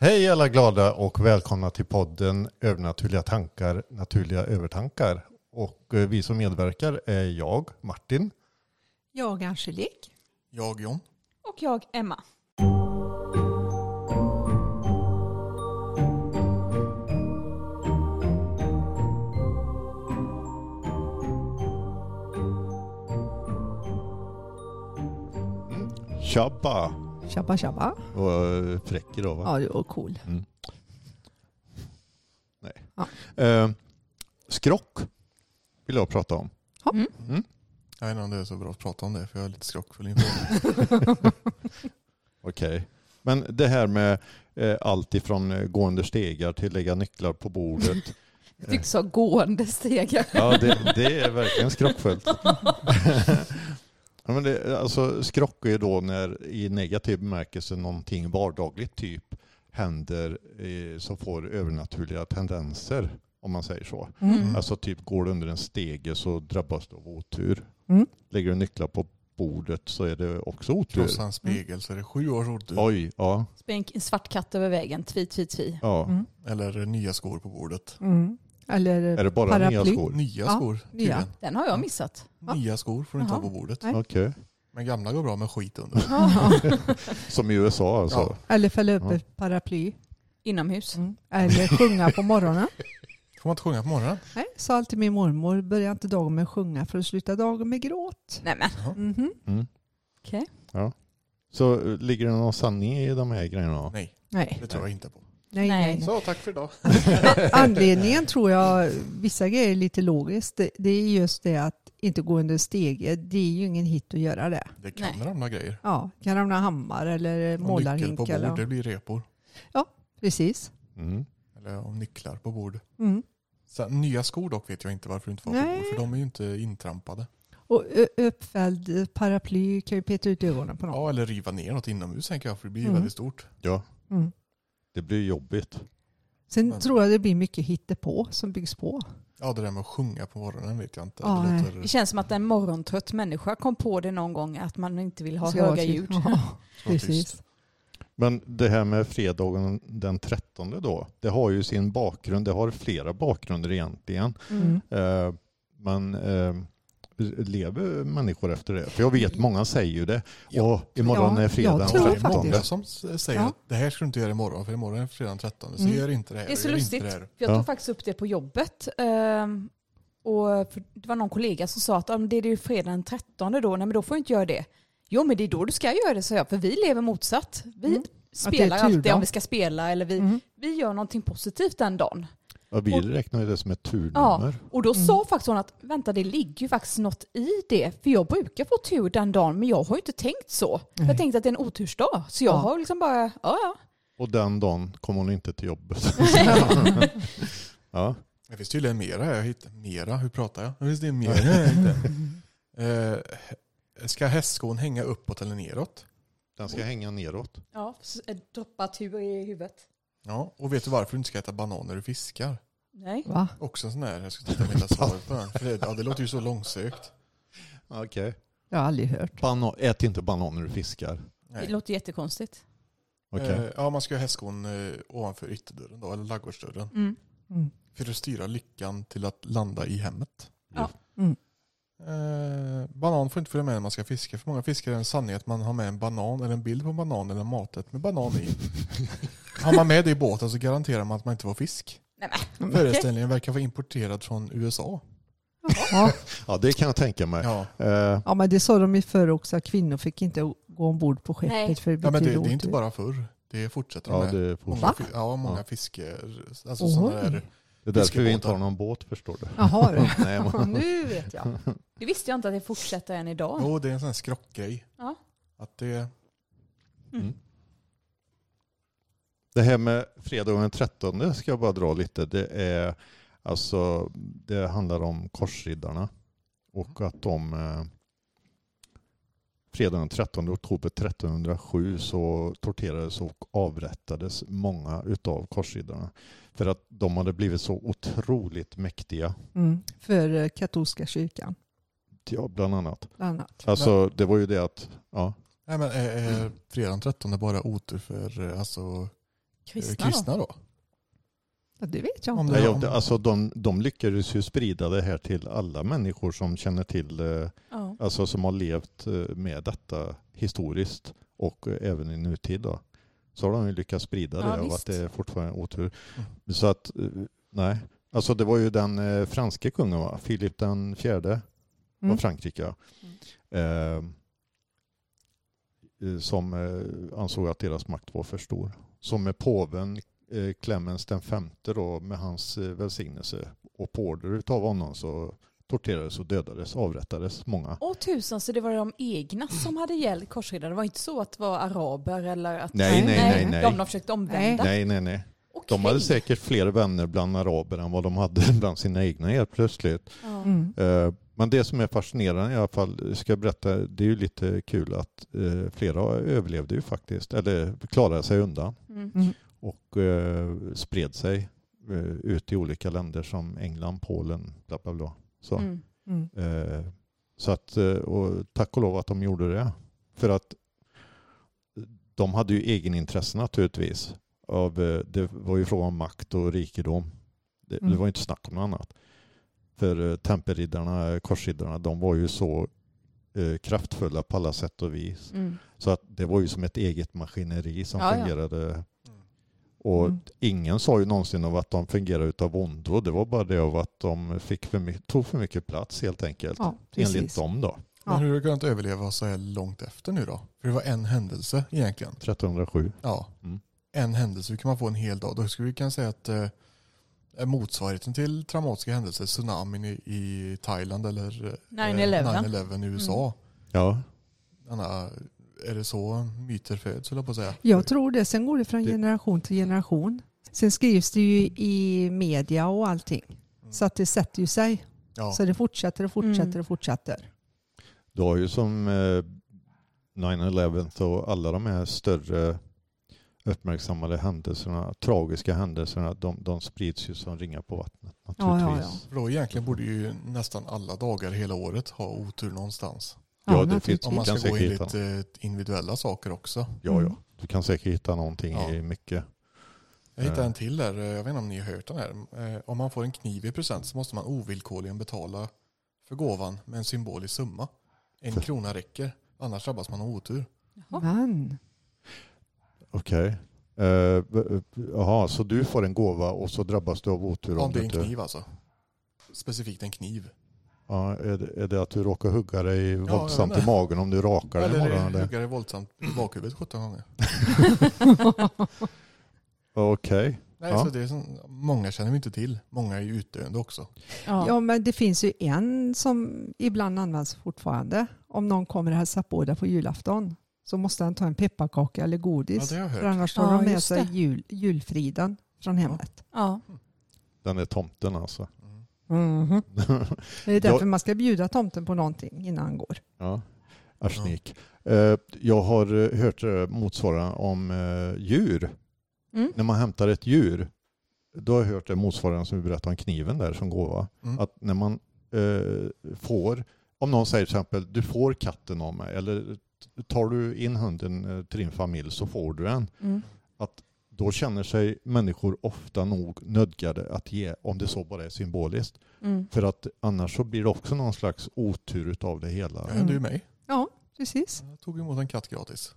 Hej alla glada och välkomna till podden Övernaturliga tankar, naturliga övertankar. Och eh, vi som medverkar är jag, Martin. Jag Angelique. Jag John. Och jag Emma. Tjabba! Tjabba tjabba. Och eh, fräck idag va? Ja, var cool. Mm. Nej. Ja. Eh, skrock vill jag prata om. Mm. Mm. Jag vet inte om det är så bra att prata om det för jag är lite skrockfull inför det. Okej. Men det här med eh, allt ifrån eh, gå under stegar till lägga nycklar på bordet. Jag tyckte så gående stegar. Ja, det, det är verkligen skrockfullt. ja, men det, alltså, skrock är då när i negativ bemärkelse någonting vardagligt typ händer eh, som får övernaturliga tendenser, om man säger så. Mm. Alltså typ går du under en stege så drabbas du av otur. Mm. Lägger du nycklar på bordet så är det också otur. Krossa en spegel så är det sju års otur. Oj, ja. Spänk en svart katt över vägen. Tvi, tvi, tvi. ja. Mm. Eller nya skor på bordet. Mm. Eller Är det bara Paraply. nya skor? Nya Ja, skor nya. Den har jag missat. Ja. Nya skor får du inte Jaha. ha på bordet. Nej. Okej. Men gamla går bra med skit under. Som i USA alltså. Ja. Eller fälla upp Ja. ett paraply. Inomhus. Mm. Eller sjunga på morgonen. Får man inte sjunga på morgonen? Nej, sa alltid min mormor. Börja inte dagen med att sjunga för att sluta dagen med gråt. Nej men, Jaha. Mhm. Mm. okej. Så eh, ligger det någon sanning i de här grejerna? Nej, Nej. det tror jag inte på. Nej, Nej. nej, nej. Så tack för idag. Anledningen tror jag, vissa grejer är lite logiskt. Det, det är just det att inte gå under stege. Det är ju ingen hit att göra det. Det kan Nej. ramla grejer. Ja, kan ramla hammar eller målarhink. på bord, Eller, det blir repor. precis. Mm. Eller om nycklar på bord. Mm. Sen, nya skor dock vet jag inte varför du inte får ha på Nej. bord. För de är ju inte intrampade. Och uppfälld paraply kan ju peta ut ögonen på någon. Ja, eller riva ner något inomhus tänker jag. För det blir ju Mm. väldigt stort. Ja, Mm. Det blir jobbigt. Sen Men- tror jag det blir mycket hittepå som byggs på. Ja, det där med att sjunga på morgonen vet jag inte. Ja, det låter Det känns som att en morgontrött människa kom på det någon gång att man inte vill ha Ska höga ljud. Ja, precis. Men det här med fredagen den 13 då, det har ju sin bakgrund, det har flera bakgrunder egentligen. Mm. Eh, men eh, lever människor efter det? För jag vet, många säger ju det. Ja. Och imorgon Ja, är fredag jag den tror det är 13. många som säger Ja. att det här ska du inte göra imorgon för imorgon är fredag den 13. Så Mm. gör inte det här. Det är så lustigt. det här. För jag Ja. tog faktiskt upp det på jobbet. ehm, och det var någon kollega som sa att om det är ju fredag den 13 då, nej men då får jag inte göra det. Jo men det är då du ska göra det, sa jag. För vi lever motsatt. Vi Mm. spelar alltid om vi ska spela eller vi, Mm. vi gör någonting positivt den dagen. Ja, vi Och- räknar ju det som ett turnummer. Och då Mm. sa faktiskt hon att vänta det ligger ju faktiskt något i det. För jag brukar få tur den dagen men jag har ju inte tänkt så. Nej. Jag tänkte att det är en otursdag. Så jag Ja. har liksom bara, ja ja. Och den dagen kommer hon inte till jobbet. ja. Det finns tydligen mera. Jag hittar, mera, hur pratar jag? Det finns det mera jag hittar. eh, Ska hästskon hänga uppåt eller neråt? Den ska hänga neråt. Ja, eh, droppa tur i huvudet. Ja, och vet du varför du inte ska äta banan när du fiskar? Nej. Va? Också en sån där, jag ska titta på hela svaret på den. För det, ja, det låter ju så långsökt. Okej. Jag har aldrig hört. Bana- ät inte banan när du fiskar. Det Nej. låter jättekonstigt. Okej. Eh, ja, man ska ha hästskon eh, ovanför ytterdörren då, eller ladugårdsdörren. Mm. Mm. För att styra lyckan till att landa i hemmet. Ja. Mm. Eh, banan får inte följa med när man ska fiska. För många fiskare är det en sanning att man har med en banan eller en bild på en banan eller maträtt med banan i. har man med det i båten så garanterar man att man inte får fisk. Nej. Föreställningen verkar vara importerad från USA. Ja. Ja, det kan jag tänka mig. Ja, Eh, ja, men det sa de ju förr också att kvinnor fick inte gå ombord på skeppet Nej. för det ja men det, det är inte otur. bara förr. Det fortsätter ja, med. det, får... Många, ja, många Ja. fiske... Alltså Oj. sådana där, det är därför vi inte har någon båt förstår du. Jaha, du. Nej, men... nu vet jag. Det visste jag inte att det fortsätter än idag. jo, det är en sån här skrockgrej. Ja. Att det... Mm. Det här med fredagen den 13 ska jag bara dra lite. Det, är, alltså, det handlar om korsriddarna. Och att de eh, fredagen den 13 oktober 1307 så torterades och avrättades många utav korsriddarna. För att de hade blivit så otroligt mäktiga. Mm. För eh, katolska kyrkan, Ja, bland annat. bland annat. Alltså det var ju det att, ja. Nej men är, är fredagen 13 bara otur för eh, alltså Kristna, kristna då? Ja, det vet jag Om inte. det- Nej, jag- alltså de, de lyckades ju sprida det här till alla människor som känner till, eh, Ja. alltså som har levt eh, med detta historiskt och eh, även i nutid. Då. Så har de ju lyckats sprida Ja, det och visst. att det är fortfarande otur. Mm. Så att, eh, nej. Alltså det var ju den eh, franske kungen, va? Filip den fjärde Mm. av Frankrike. ja. Eh, eh, som eh, ansåg att deras makt var för stor. Som med påven eh, Clemens den femte då med hans eh, välsignelse och på order utav honom så torterades och dödades, avrättades många. Åh tusan, så det var de egna som hade ihjäl korsriddare? Det var inte så att det var araber eller att Nej, nej, nej, nej. de har försökt omvända? Nej, nej, nej. De hade säkert fler vänner bland araber än vad de hade bland sina egna helt plötsligt. Mm. Eh, Men det som är fascinerande i alla fall, ska jag berätta, det är ju lite kul att eh, flera överlevde ju faktiskt, eller klarade sig undan Mm. Mm. och eh, spred sig eh, ut i olika länder som England, Polen, bla bla bla. Så, Mm. Mm. eh, så att, eh, och tack och lov att de gjorde det. För att de hade ju egenintresse naturligtvis. Av, eh, det var ju fråga om makt och rikedom. Det, det Mm. var inte snack om något annat. För eh, tempelriddarna, korsriddarna, de var ju så eh, kraftfulla på alla sätt och vis. Mm. Så att det var ju som ett eget maskineri som Ja, ja. Och Mm. ingen sa ju någonsin av att de fungerade utav ondo. Det var bara det av att de fick för mycket, tog för mycket plats helt enkelt. Ja, Enligt dem då. Ja. Men hur har du kunnat överleva så här långt efter nu då? För det var en händelse egentligen. 1307. Ja. Mm. En händelse, hur kan man få en hel dag? Då skulle vi kunna säga att eh, är motsvarigheten till traumatiska händelser, tsunamin i, i Thailand eller eh, 9/11. 9/11 i USA. Ja, Anna, är det så myter föds, jag på att säga? Jag tror det. Sen går det från Det- generation till generation. Sen skrivs det ju i media och allting. Så att det sätter ju sig. Ja. Så det fortsätter och fortsätter Mm. och fortsätter. du har ju som eh, 9-11 och alla de här större uppmärksammade händelserna, tragiska händelserna, de, de sprids ju som ringar på vattnet Ja, ja, naturligtvis. För då egentligen borde ju nästan alla dagar hela året ha otur någonstans. Ja, det finns- Om man kan ska gå enligt hitta. eh, individuella saker också. Ja, ja. Mm. Du kan säkert hitta någonting Ja. i mycket. Jag hittade Eh. en till där, eh, jag vet inte om ni har hört den här. Eh, Om man får en kniv i present så måste man ovillkorligen betala för gåvan med en symbolisk summa. En För- krona räcker, annars drabbas man av otur. Okej. V- Jaha, så du får en gåva och så drabbas du av otur Om det är en kniv alltså. Specifikt en kniv. Ja, är, det, är det att du råkar hugga dig jag våldsamt i magen om du rakar dig imorgon? Eller? hugga dig våldsamt i bakhuvudet 17 gånger. Okej. Nej, Ja. så det är som, många känner vi inte till. Många är ju utdöende också. Ja. ja, men det finns ju en som ibland används fortfarande. Om någon kommer och hälsar på dig på julafton så måste han ta en pepparkaka eller Ja, godis. jag för annars tar Ja, de med sig jul, julfriden från hemmet. Ja. Den är tomten alltså. Mm. Mhm. Det är därför Jag- man ska bjuda tomten på någonting innan han går. ja. Arsnik. Eh, Jag har eh, hört eh, motsvarande om djur. Mm. När man hämtar ett djur, då har jag hört det motsvarande som vi berättade om kniven där som gåva. Mm. Att när man eh, får, om någon säger till exempel du får katten av mig eller tar du in hunden till din familj så får du den. Mm. Då känner sig människor ofta nog nödgade att ge, om det så bara är symboliskt. Mm. För att annars så blir det också någon slags otur utav det hela. Det hände ju mig. Ja, precis. Jag tog emot en katt gratis.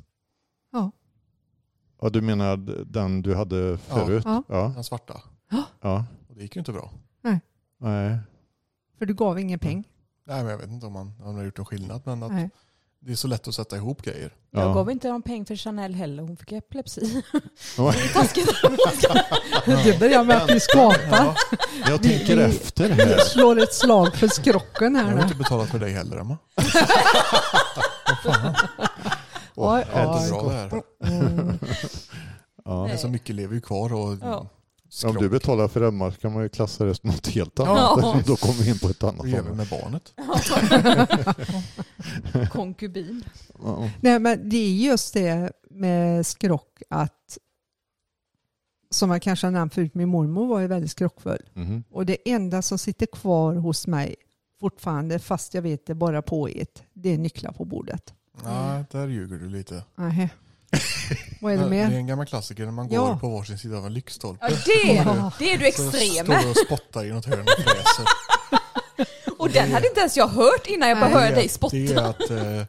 Ja, du menar den du hade förut? Ja. Ja. Den svarta. ja. Och det gick ju inte bra. Nej. För du gav ingen peng. Nej, men jag vet inte om man, om man har gjort en skillnad. Men att Nej. Det är så lätt att sätta ihop grejer. Jag Ja. gav inte någon peng för Chanel heller, hon fick epilepsi. Ja. Det är taskigt. Det börjar med att vi skapar. Jag tänker Vi- efter Vi här. slår ett slag för skrocken Jag här har nu. inte betalat för dig heller Emma. Åh, Oj, Det är oj. bra det här. Mm. Ja. Men så mycket lever ju kvar och Ja. Om skrock. du betalar för Emma så kan man ju klassa det som något helt annat. Ja. Då kommer vi in på ett annat område. med barnet? Konkubin. Ja. Nej, men det är just det med skrock att som jag kanske har nämnt förut, min mormor var ju väldigt skrockfull. Mhm. Och det enda som sitter kvar hos mig fortfarande, fast jag vet det bara på ett, det är nycklar på bordet. Nej, där ljuger du lite. Nähä. Vad är det Det är mer? en gammal klassiker när man går Ja. på varsin sida av en lyktstolpe. Ja, det, det är du extrem står med. du och spottar i något hörn och fräser. Och den hade inte ens jag hört innan jag bara hörde dig spotta. Det är att eh,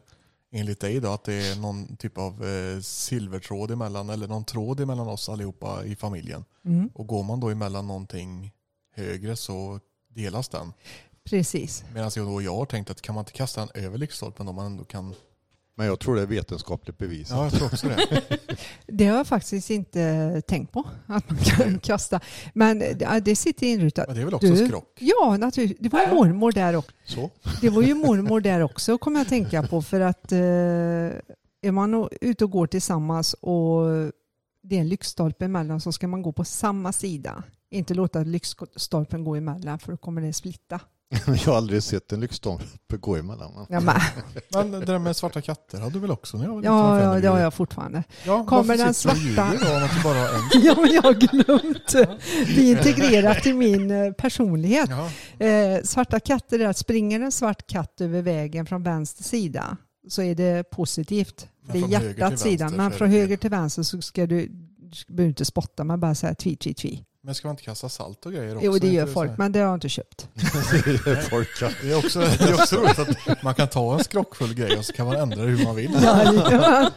enligt dig då att det är någon typ av eh, silvertråd emellan eller någon tråd emellan oss allihopa i familjen. Mm, Och går man då emellan någonting högre så delas den. precis. Medan jag, då, jag har tänkt att kan man inte kasta den över lyktstolpen då man ändå kan... Men jag tror det är vetenskapligt bevisat. Ja, jag tror också det. Det har jag faktiskt inte tänkt på. Att man kan kasta. Men det, det sitter inrutat. Men det är väl också Du? skrock? Ja, naturligtvis. Det var ju mormor där också. Så. Det var ju mormor där också, kommer jag att tänka på. För att eh, är man ute och går tillsammans och det är en lyktstolpe emellan så ska man gå på samma sida. Inte låta lyktstolpen gå emellan för då kommer det splitta. Jag har aldrig sett en lyktstolpe gå emellan. Ja, men, Men det där med svarta katter hade du väl också när jag var ja, ja, det har jag fortfarande. Ja, Kommer den svarta- då bara har en? Ja, men jag har glömt. Det är integrerat i min eh, personlighet. Ja. Eh, svarta katter är att springer en svart katt över vägen från vänster sida så är det positivt. Det är från höger till hjärtat sidan. vänster Men från höger till vänster så ska du, du behöver inte spotta, man bara säga tvi, tvi, tvi. Men ska man inte kasta salt och grejer också? Jo, det Är gör folk, men det har jag inte köpt. Folk kan- Det är, också, det är också roligt att man kan ta en skrockfull grej och så kan man ändra det hur man vill. Jajamän.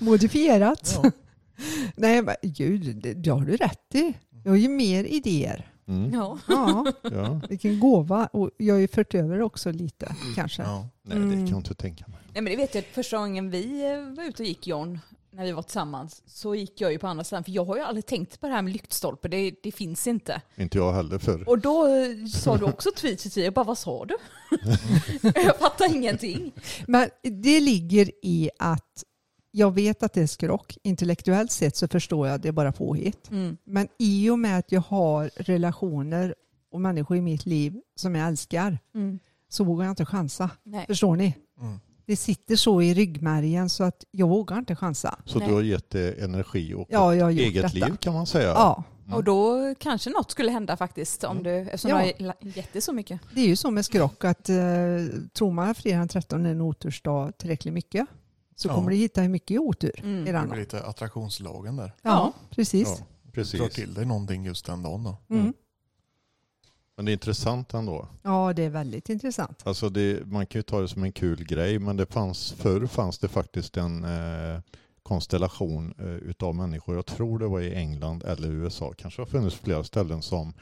Modifierat. Ja. Nej, men gud, det, det har du rätt i. Jag har ju mer idéer. Mm. Ja. Ja, Ja. vilken gåva. Och jag har ju fört över också lite, kanske. Ja. Nej, det kan Mm. jag inte tänka mig. Nej, men det vet jag, första gången vi eh, var ute och gick John, när vi var tillsammans, så gick jag ju på andra sidan. För jag har ju aldrig tänkt på det här med lyktstolpe, det, det finns inte. Inte jag heller för. Och då eh, sa du också tvi, tvi. Jag bara, vad sa du? jag fattar ingenting. Men det ligger i att jag vet att det är skrock. Intellektuellt sett så förstår jag att det är bara påhitt. Mm. Men i och med att jag har relationer och människor i mitt liv som jag älskar Mm. så vågar jag inte chansa. Nej. Förstår ni? Mm. Det sitter så i ryggmärgen så att jag vågar inte chansa. Så Nej. du har gett det energi och Ja, jag eget detta. liv kan man säga. Ja, Mm. Och då kanske något skulle hända faktiskt, om du, eftersom Ja. du har gett det så mycket. det är ju så med skrock att eh, tror man att fredag den 13 är en otursdag tillräckligt mycket så Ja. kommer du hitta hur mycket otur Mm. i Det den. blir lite attraktionslagen där. Ja, precis. Ja, Drar precis. till dig någonting just den dagen då. Mm. Men det är intressant ändå. Ja, det är väldigt intressant. Alltså det, man kan ju ta det som en kul grej men det fanns, förr fanns det faktiskt en eh, konstellation eh, utav människor. Jag tror det var i England eller USA. Kanske har funnits flera ställen som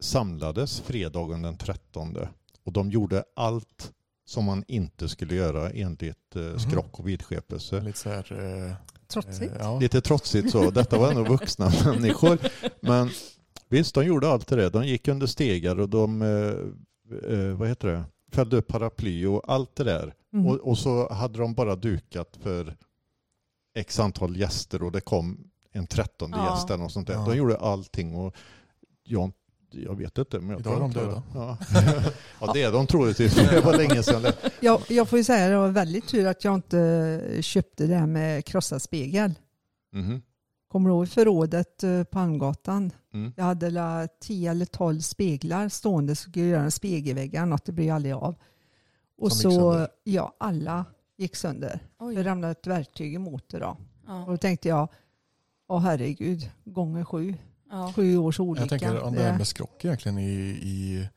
samlades fredagen den 13. Och de gjorde allt som man inte skulle göra enligt eh, skrock och vidskepelse. Lite så här... Eh, Trotsigt. eh, ja. Lite trotsigt så. Detta var ändå vuxna människor. Men visst, de gjorde allt det där. De gick under stegar och de eh, eh, vad heter det? fällde upp paraply och allt det där. Mm. Och, och så hade de bara dukat för x antal gäster och det kom en trettonde Ja. gäst eller något sånt där. Ja. De gjorde allting och jag, jag vet inte. Men jag Idag är de döda. Ja. ja, det är de troligtvis. Det var länge sedan. Jag, jag får ju säga att det var väldigt tur att jag inte köpte det här med krossad spegel. Mhm. Kommer du ihåg förrådet eh, på Almgatan? Mm. Jag hade la 10 eller 12 speglar stående så skulle jag göra en spegelväggar, något det blev aldrig av. Och Som gick så, sönder? ja, alla gick sönder. Det Oj. ramlade ett verktyg emot det då. Och Ja. då tänkte jag, åh herregud, gånger sju. Ja. Sju års olycka. Jag tänker om det Det- här med skrock egentligen i, i,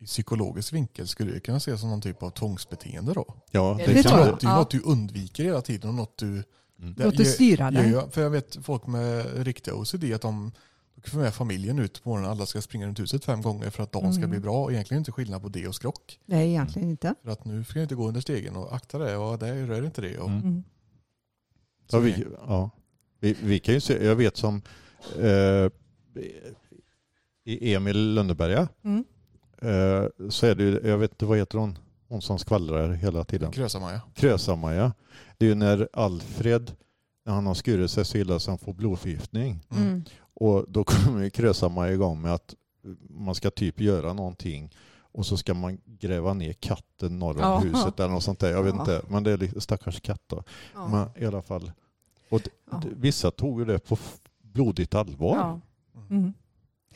i psykologisk vinkel skulle det kunna ses som någon typ av tvångsbeteende då? Ja, Det det, Det kan tror det. jag. Det är något du undviker hela tiden och något du... Mm. Låt gör- styra dig. För jag vet folk med riktiga OCD att de de får med familjen ut på morgonen alla ska springa runt huset fem gånger för att dagen ska Mm. bli bra. Och egentligen inte skillnad på det och skrock. Nej, egentligen inte. För att nu ska jag inte gå under stegen och akta det och det rör inte det. Och, Mm. Mm. Ja, vi, ja. Vi, vi kan ju se, jag vet som eh, i Emil Lönneberga Mm. eh, så är det ju, jag vet inte vad heter hon, hon som skvallrar hela tiden. Krösa-Maja. Krösa-Maja. Det är ju när Alfred, när han har skurit sig så illa så han får blodförgiftning. Mm. Mm. Och då kommer Krösa-Maja igång med att man ska typ göra någonting och så ska man gräva ner katten norr om Ja. huset eller något sånt där. Jag vet Ja. inte, men det är lite stackars katt då. Ja. Men i alla fall. Och vissa tog ju det på blodigt allvar. Mm.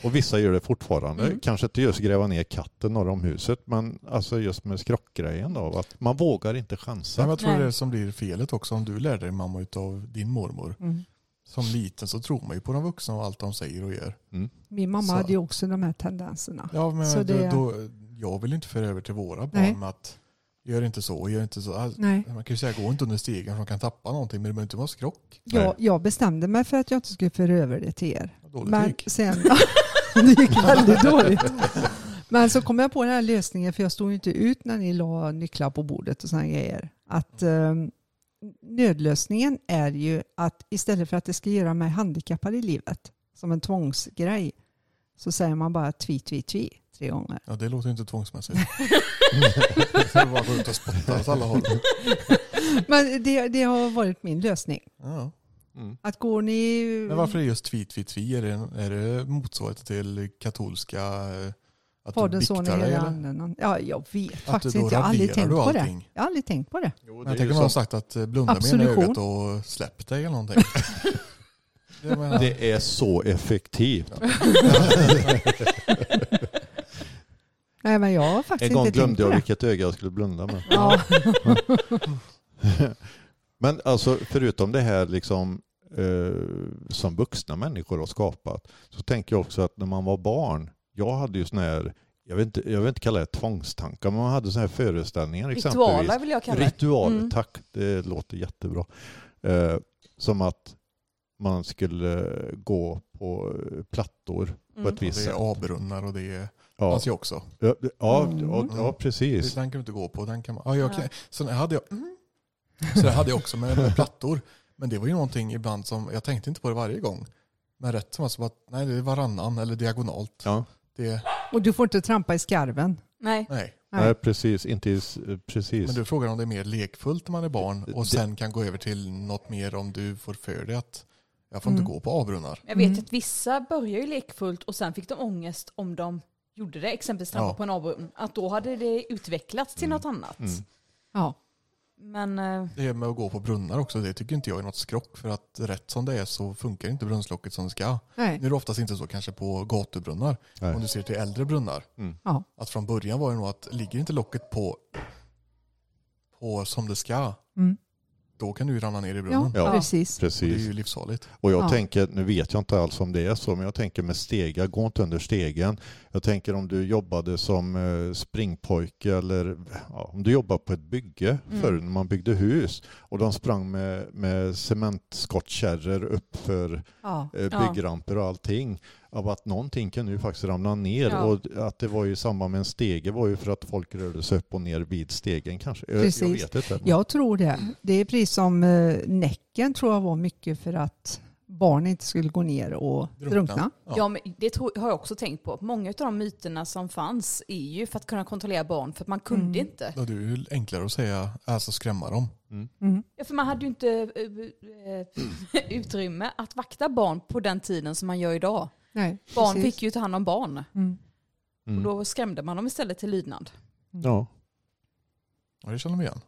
Och vissa gör det fortfarande. Mm. Kanske inte just gräva ner katten norr om huset, men alltså just med skrockgrejen då. Att man vågar inte chansa. jag tror Nej. det är det som blir felet också om du lärde dig mamma utav din mormor. Mm. Som liten så tror man ju på de vuxna och allt de säger och gör. Min mamma Så. hade ju också de här tendenserna. Ja, men Så då, det- då, jag vill inte föra över till våra barn att gör inte så, gör inte så. Alltså, Nej. Man kan ju säga gå inte under stegen för de kan tappa någonting men det behöver inte vara skrock. Jag, jag bestämde mig för att jag inte skulle föra över det till er. Dåligt Men gick. sen, det gick väldigt dåligt. Men så kom jag på den här lösningen, för jag stod ju inte ut när ni la nycklar på bordet och sådana grejer. Att eh, nödlösningen är ju att istället för att det ska göra mig handikappad i livet, som en tvångsgrej, så säger man bara tvi, tvi, tvi tre gånger. Ja, det låter ju inte tvångsmässigt. det bara gå ut och spotta åt alla håll. Men det, det har varit min lösning. Ja. Mm. Att går ni... Men varför är just tvi, tvi, tvi? Är det, är det motsvarighet till katolska eh, att Sonen, biktar dig? hela Eller? anden. Ja, jag vet Att faktiskt inte. Jag har aldrig tänkt på det. Jag har aldrig tänkt på det. Jo, Men det jag är tänker man har sagt att eh, blunda med ena Absolution. ögat och släpp dig eller någonting. Jag menar, det är så effektivt. Nej, men jag har faktiskt En gång inte glömde jag det. vilket öga jag skulle blunda med. Ja. Men alltså förutom det här liksom eh, som vuxna människor har skapat så tänker jag också att när man var barn, jag hade ju sån här, jag vill inte, jag vill inte kalla det tvångstankar, men man hade såna här föreställningar exempelvis. Ritualer vill jag kalla det. Ritual, Mm. tack. Det låter jättebra. Eh, som att man skulle gå på eh, plattor på Mm. ett visst det sätt. är A-brunnar och det är, Ja, fanns ju också. ja, ja, Mm. ja, ja, precis. Den kan du inte gå på. Den kan man, ja, jag, Ja. Så det hade jag, så det hade jag också med, med plattor. Men det var ju någonting ibland som, jag tänkte inte på det varje gång. Men rätt som var så att, nej det är varannan eller diagonalt. Ja. Det, Och du får inte trampa i skarven. Nej. nej. Nej. Precis. Inte is- precis. Men du frågar om det är mer lekfullt när man är barn och Det- sen kan gå över till något mer om du får för dig att jag får inte Mm. gå på avbrunnar. Jag vet Mm. att vissa börjar ju lekfullt och sen fick de ångest om de gjorde det, exempelvis trampa Ja. på en avbrunn. Att då hade det utvecklats till Mm. något annat. Mm. Ja. Men eh, Det med att gå på brunnar också, det tycker inte jag är något skrock för att rätt som det är så funkar inte brunnslocket som det ska. Nej. Nu är det oftast inte så kanske på gatubrunnar. Nej. Om du ser till äldre brunnar. Mm. Att från början var det nog att ligger inte locket på, på som det ska, Mm. Då kan du ramla ner i Ja, brunnen. Ja. precis. Och det är Precis. ju livsfarligt. Och jag Ja. tänker, nu vet jag inte alls om det är så, men jag tänker med stegar, gå inte under stegen. Jag tänker om du jobbade som eh, springpojke eller ja, om du jobbade på ett bygge Mm. förr när man byggde hus och de sprang med, med cementskottkärror upp för Ja. eh, Ja. byggramper och allting. Av att någonting kan ju faktiskt ramla ner Ja. och att det var ju i samband med en stege var ju för att folk rörde sig upp och ner vid stegen kanske. Jag, jag Precis. vet inte. Jag tror det. Det är precis som eh, Näcken tror jag var mycket för att barn inte skulle gå ner och Drunkna. drunkna. Ja. ja, men det har jag också tänkt på. Många av de myterna som fanns är ju för att kunna kontrollera barn för att man kunde Mm. inte. Är det ju enklare att säga, alltså skrämma dem. Mm. Ja, för man hade ju inte eh, eh, utrymme att vakta barn på den tiden som man gör idag. Nej, Barn precis. fick ju ta hand om barn Mm. och Mm. då skrämde man dem istället till lydnad. Ja. Ja, det känner vi igen.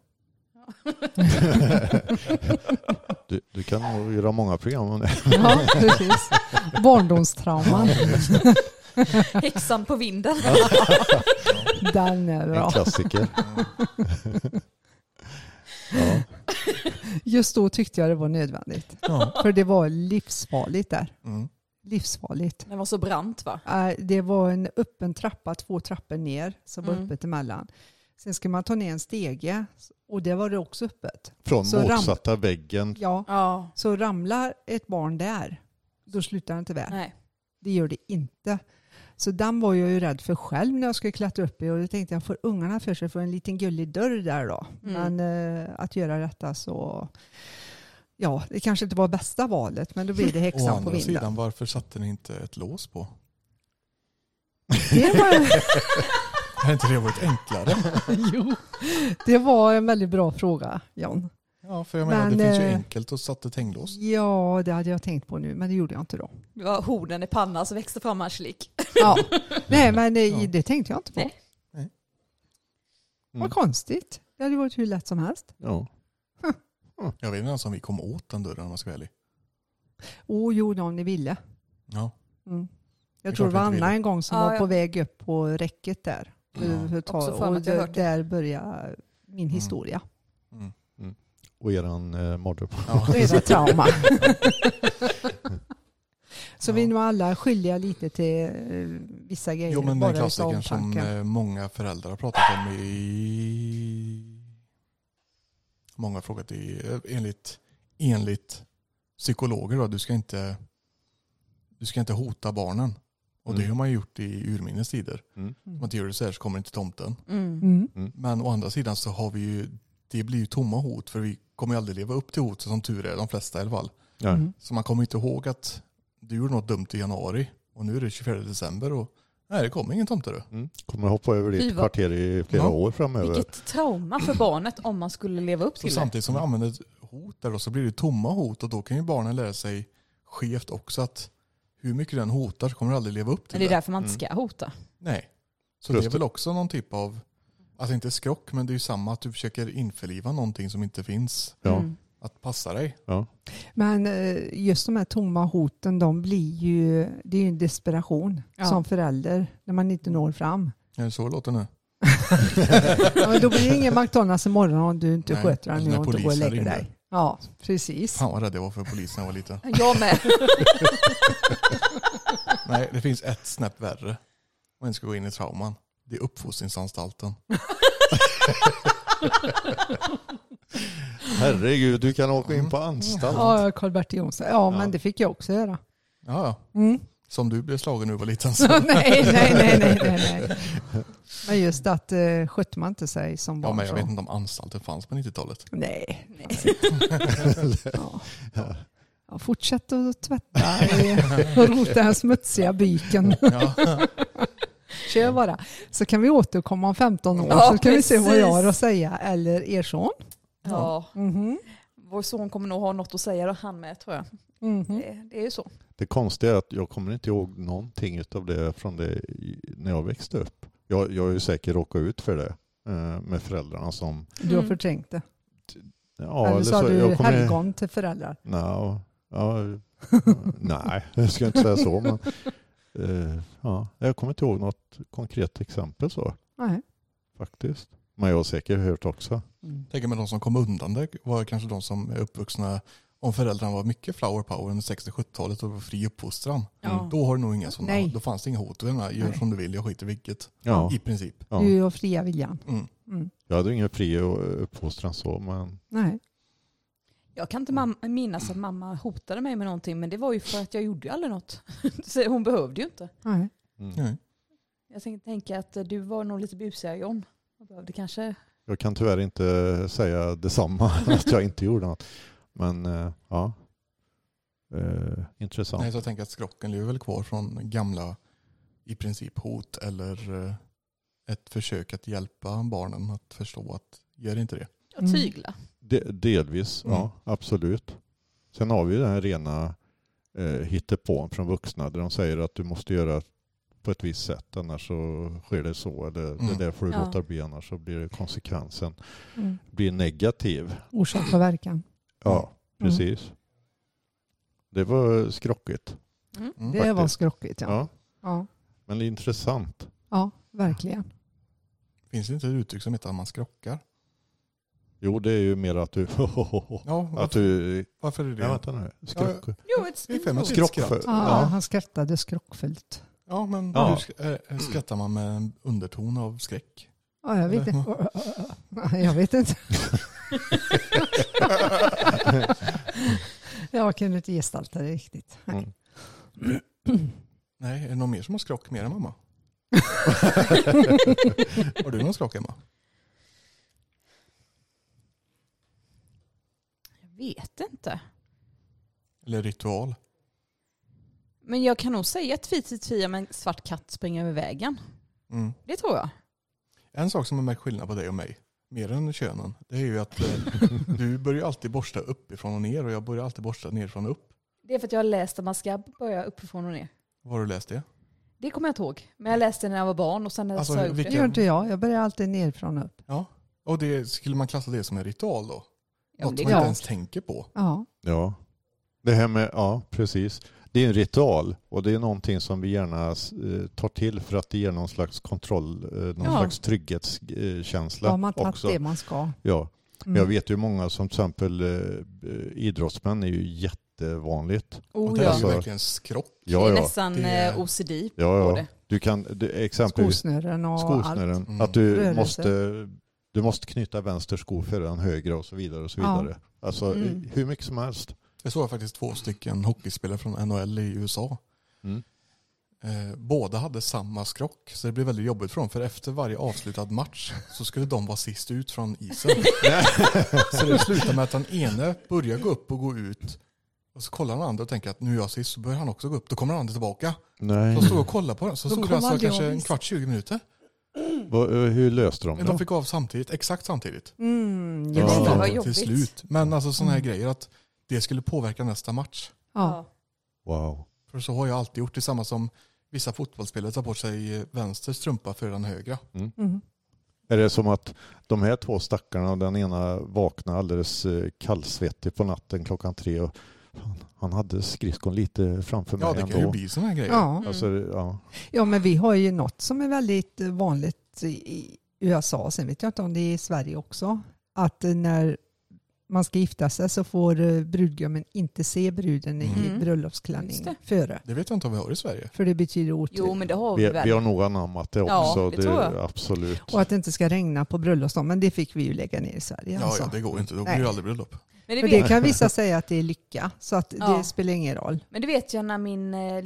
Du, du kan nog göra många program om det. Ja, precis. Barndomstrauman. Häxan på vinden. Den är En bra. klassiker. Ja. Just då tyckte jag det var nödvändigt. Ja. För det var livsfarligt där. Mm. Livsfarligt. Den var så brant va? Det var en öppen trappa, två trappor ner, som var Mm. öppet emellan. Sen ska man ta ner en stege och det var det också öppet. Från Så ram- motsatta väggen. Ja, Ja. så ramlar ett barn där, då slutar det inte väl. Nej. Det gör det inte. Så den var jag ju rädd för själv när jag skulle klättra upp i och då tänkte jag, får ungarna för sig för en liten gullig dörr där då? Mm. Men eh, att göra detta så, ja, det kanske inte var bästa valet, men då blir det Å häxan på andra vinden. sidan, varför satte ni inte ett lås på? Det var, Hade inte det varit enklare? jo, det var en väldigt bra fråga, John. Ja, för jag menar, Men, det finns ju eh, enkelt att sätta ett hänglås. Ja, det hade jag tänkt på nu, men det gjorde jag inte då. Det var hornen i pannan som växte fram Angelique. Ja. Nej, men det, Ja. det tänkte jag inte på. Nej. Nej. Mm. Vad konstigt. Det hade varit hur lätt som helst. Ja. Jag vet inte ens om vi kom åt den dörren om man ska vara ärlig. Åh, jo, om ni ville. Ja. Mm. Jag är tror det var Anna en gång som Ja, var ja. på väg upp på räcket där. Ja. överhuvudtaget. Mig Och det. där börjar min historia. Mm. Och eran eh, mardröm. Ja. Reda trauma. Så Ja. vi är nog alla skyldiga lite till eh, vissa grejer. Jo men den klassikern som eh, många föräldrar har pratat om i... Många har frågat i, eh, enligt, enligt psykologer då, du ska inte du ska inte hota barnen. Och det Mm. har man gjort i urminnes tider. Mm. Om man inte gör det så här så kommer inte tomten. Mm. Mm. Men å andra sidan så har vi ju, det blir ju tomma hot för vi kommer ju aldrig leva upp till hotet som tur är, de flesta i alla fall. Mm. Så man kommer inte ihåg att du gjorde något dumt i januari och nu är det 24 december och nej det kommer ingen tomte du. Mm. Kommer hoppa över ditt kvarter i flera Ja. år framöver. Vilket trauma för barnet om man skulle leva upp Så till det. samtidigt som vi använder hot där då, så blir det tomma hot och då kan ju barnen lära sig skevt också att hur mycket den hotar så kommer du aldrig leva upp till Men det är det. därför man inte Mm. ska hota. Nej. Så Just det är det. väl också någon typ av, alltså inte skrock men det är ju samma att du försöker införliva någonting som inte finns. Ja. Mm. Att passa dig. Ja. Men eh, just de här tomma hoten, de blir ju, det är ju en desperation Ja. som förälder när man inte når fram. Är det så det låter nu? Ja, men då blir det ingen McDonalds imorgon om du inte Nej, sköter dig när och inte går och lägger dig. Ja, precis. Fan vad rädd jag var för polisen när jag var liten. Jag med. Nej, det finns ett snäpp värre. Om en ska gå in i trauman. Det är uppfostringsanstalten. Herregud, du kan åka in på anstalt. Ja, Karl-Bertil Jonsson. Ja, Ja. men det fick jag också göra. Ja, ja. Mm. Som du blev slagen när du var liten. Så. nej, nej, nej, nej, nej. Men just att uh, skötte man inte sig som Ja, barn men jag så. vet inte om anstalten fanns på 90-talet. Nej. Nej. Ja. Ja, fortsätt att tvätta och rota den smutsiga byken. Ja. Kör bara. Så kan vi återkomma om 15 år Ja, så kan vi se vad jag har precis. att säga. Eller er son. Ja, Mhm. Vår son kommer nog ha något att säga, och han med tror jag. Mhm. Det, det är ju så. Det konstiga är att jag kommer inte ihåg någonting av det från det när jag växte upp. Jag, jag har ju säkert råkat ut för det eh, med föräldrarna som... Du har Mm. förträngt det. Ja, eller så har du jag kommer- helgon till föräldrar. Nå, ja, nej, jag ska inte säga så. Men, eh, ja, jag kommer inte ihåg något konkret exempel så Nej. faktiskt. Men jag säkert hört också. Mm. Tänker mig de som kom undan det var kanske de som är uppvuxna om föräldrarna var mycket flower power under 60-70-talet och var fri uppfostran. Ja. Då har du nog inga sådana, Nej. då fanns det inga hot. Gör Nej. som du vill, jag skiter i vilket. Ja, I princip. ja. Du har fria viljan. Mm. Mm. Jag hade ingen fri uppfostran så, men Nej. Jag kan inte minnas att mamma hotade mig med någonting, men det var ju för att jag gjorde aldrig något. Så hon behövde ju inte. Nej. mm. Nej. Jag tänkte tänka att du var nog lite busigare John. Jag behövde kanske... jag kan tyvärr inte säga detsamma, att jag inte gjorde något. Men eh, ja, eh, intressant. Nej, så jag tänker att skrocken lever väl kvar från gamla i princip hot eller eh, ett försök att hjälpa barnen att förstå att gör inte det. Mm. tygla. De, delvis, Mm. ja absolut. Sen har vi den här rena eh, hittepån från vuxna där de säger att du måste göra på ett visst sätt annars så sker det så. Eller Mm. det där får du Ja. låta bli annars så blir det konsekvensen Mm. blir negativ. Orsak och verkan. Ja, Mm. precis. Det var skrockigt. Mm. Mm. Det var skrockigt ja. Ja. Ja, Men det är intressant. ja verkligen. Finns det inte ett uttryck som heter att man skrockar? Jo, det är ju mer att du... Ja, att varför, du... varför är det? Ja, vänta nu. Skrock. Jo, ett Det mig Skrock Ja, ja. Han skrattade skrockfullt. Ja, men Ja. hur sk- äh, skrattar man med en underton av skräck? Ja, jag vet inte. Jag vet inte. Jag kunde inte gestalta det riktigt. Mm. Nej, är det någon mer som har skrock mer än mamma? har du någon skrock Emma? Jag vet inte. Eller ritual? Men jag kan nog säga tvi tvi tvi om en svart katt springer över vägen. Mm. Det tror jag. En sak som är märkt skillnad på dig och mig, mer än könen, det är ju att eh, du börjar alltid borsta uppifrån och ner och jag börjar alltid borsta nerifrån och upp. Det är för att jag har läst att man ska börja uppifrån och ner. Var har du läst det? Det kommer jag inte ihåg. Men jag läste det när jag var barn och sen när jag Alltså, sa upp vilka- Det gör inte jag. Jag börjar alltid nerifrån och upp. Ja. Och det, skulle man klassa det som en ritual då? Ja, Något det man inte ens tänker på. Ja. Ja. Det här med, ja precis. Det är en ritual och det är någonting som vi gärna eh, tar till för att det ger någon slags kontroll, eh, någon Ja. slags trygghetskänsla Då har man tagit också. det man ska. Ja. Mm. Jag vet ju många som till exempel eh, idrottsmän är ju jättevanligt. Och Oh, det är ja. Alltså- ju verkligen skrock. det Ja, är ja. nästan Det är- eh, OCD ja, på ja. det. Du kan, det, exempelvis Skosnören och skosnören, allt. Mm. att du Rörelse. måste, du måste knyta vänster sko före den högra och så vidare. och så Ja. vidare. Alltså Mm. hur mycket som helst. Jag såg faktiskt två stycken hockeyspelare från NHL i USA. Mm. Eh, båda hade samma skrock, så det blev väldigt jobbigt för dem. För efter varje avslutad match så skulle de vara sist ut från isen. så det slutade med att den ene börjar gå upp och gå ut. Och så kollar den andra och tänker att nu är jag sist, så börjar han också gå upp. Då kommer den andra tillbaka. Nej. De stod och kollade på den. Så stod det alltså aldrig kanske en kvart, 20 minuter. Eh, hur löste de Men det? de fick av samtidigt, exakt samtidigt. Mm, just Det det. var till jobbigt. slut. Men alltså sådana här Mm. grejer att det skulle påverka nästa match. Ja. Wow. För så har jag alltid gjort. Det samma som vissa fotbollsspelare tar på sig vänster strumpa för den högra. Mm. Är det som att de här två stackarna, den ena vaknade alldeles eh, kallsvettig på natten klockan tre och han hade skridskon lite framför mig Ja, det kan ju ändå. bli sådana här grejer. Ja. Mm. Alltså, ja. ja, men vi har ju något som är väldigt vanligt i USA, sen vet jag inte om det är i Sverige också, att när man ska gifta sig så får eh, brudgummen inte se bruden i Mm. Just bröllopsklänning det. före. Det vet jag inte om vi har i Sverige. För det betyder otur. Jo men det har vi vi, väl. vi har nog anammat det Ja, också. det tror jag. Absolut. Och att det inte ska regna på bröllopsdagen, men det fick vi ju lägga ner i Sverige. Ja, alltså. ja, det går inte. Då blir det aldrig bröllop. Men det, det kan vissa säga att det är lycka, så att Ja. det spelar ingen roll. men det vet jag när min eh,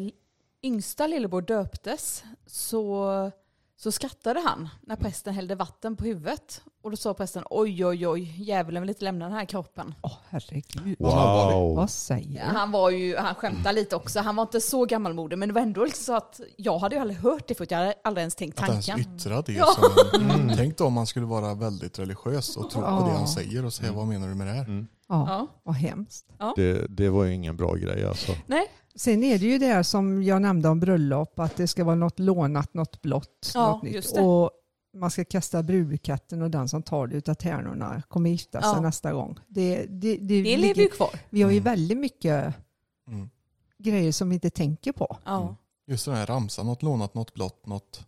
yngsta lillebror döptes så, så skrattade han när prästen hällde vatten på huvudet. Och då sa prästen oj oj oj, djävulen vill inte lämna den här kroppen. Åh herregud. Wow. Vad säger Ja, du? han var ju, han skämtade lite också, han var inte så gammalmodig men det var ändå liksom så att jag hade ju aldrig hört det för jag hade aldrig ens tänkt Att ens tanken. yttra det. Ja. Som, Mm. Tänk då om man skulle vara väldigt religiös och tro på det han säger och säga vad menar du med det här? Mm. Ja, Ja. vad hemskt. Det, det var ju ingen bra grej alltså. Nej, Sen är det ju det här som jag nämnde om bröllop, att det ska vara något lånat, något blått, Ja, något nytt. just det. Och man ska kasta brudkatten och den som tar det utav tärnorna kommer gifta sig Ja. nästa gång. Det, det, det, det ligger- lever ju kvar. Vi har ju Mm. väldigt mycket Mm. grejer som vi inte tänker på. Ja. Just den här ramsan, något lånat, något blått, något,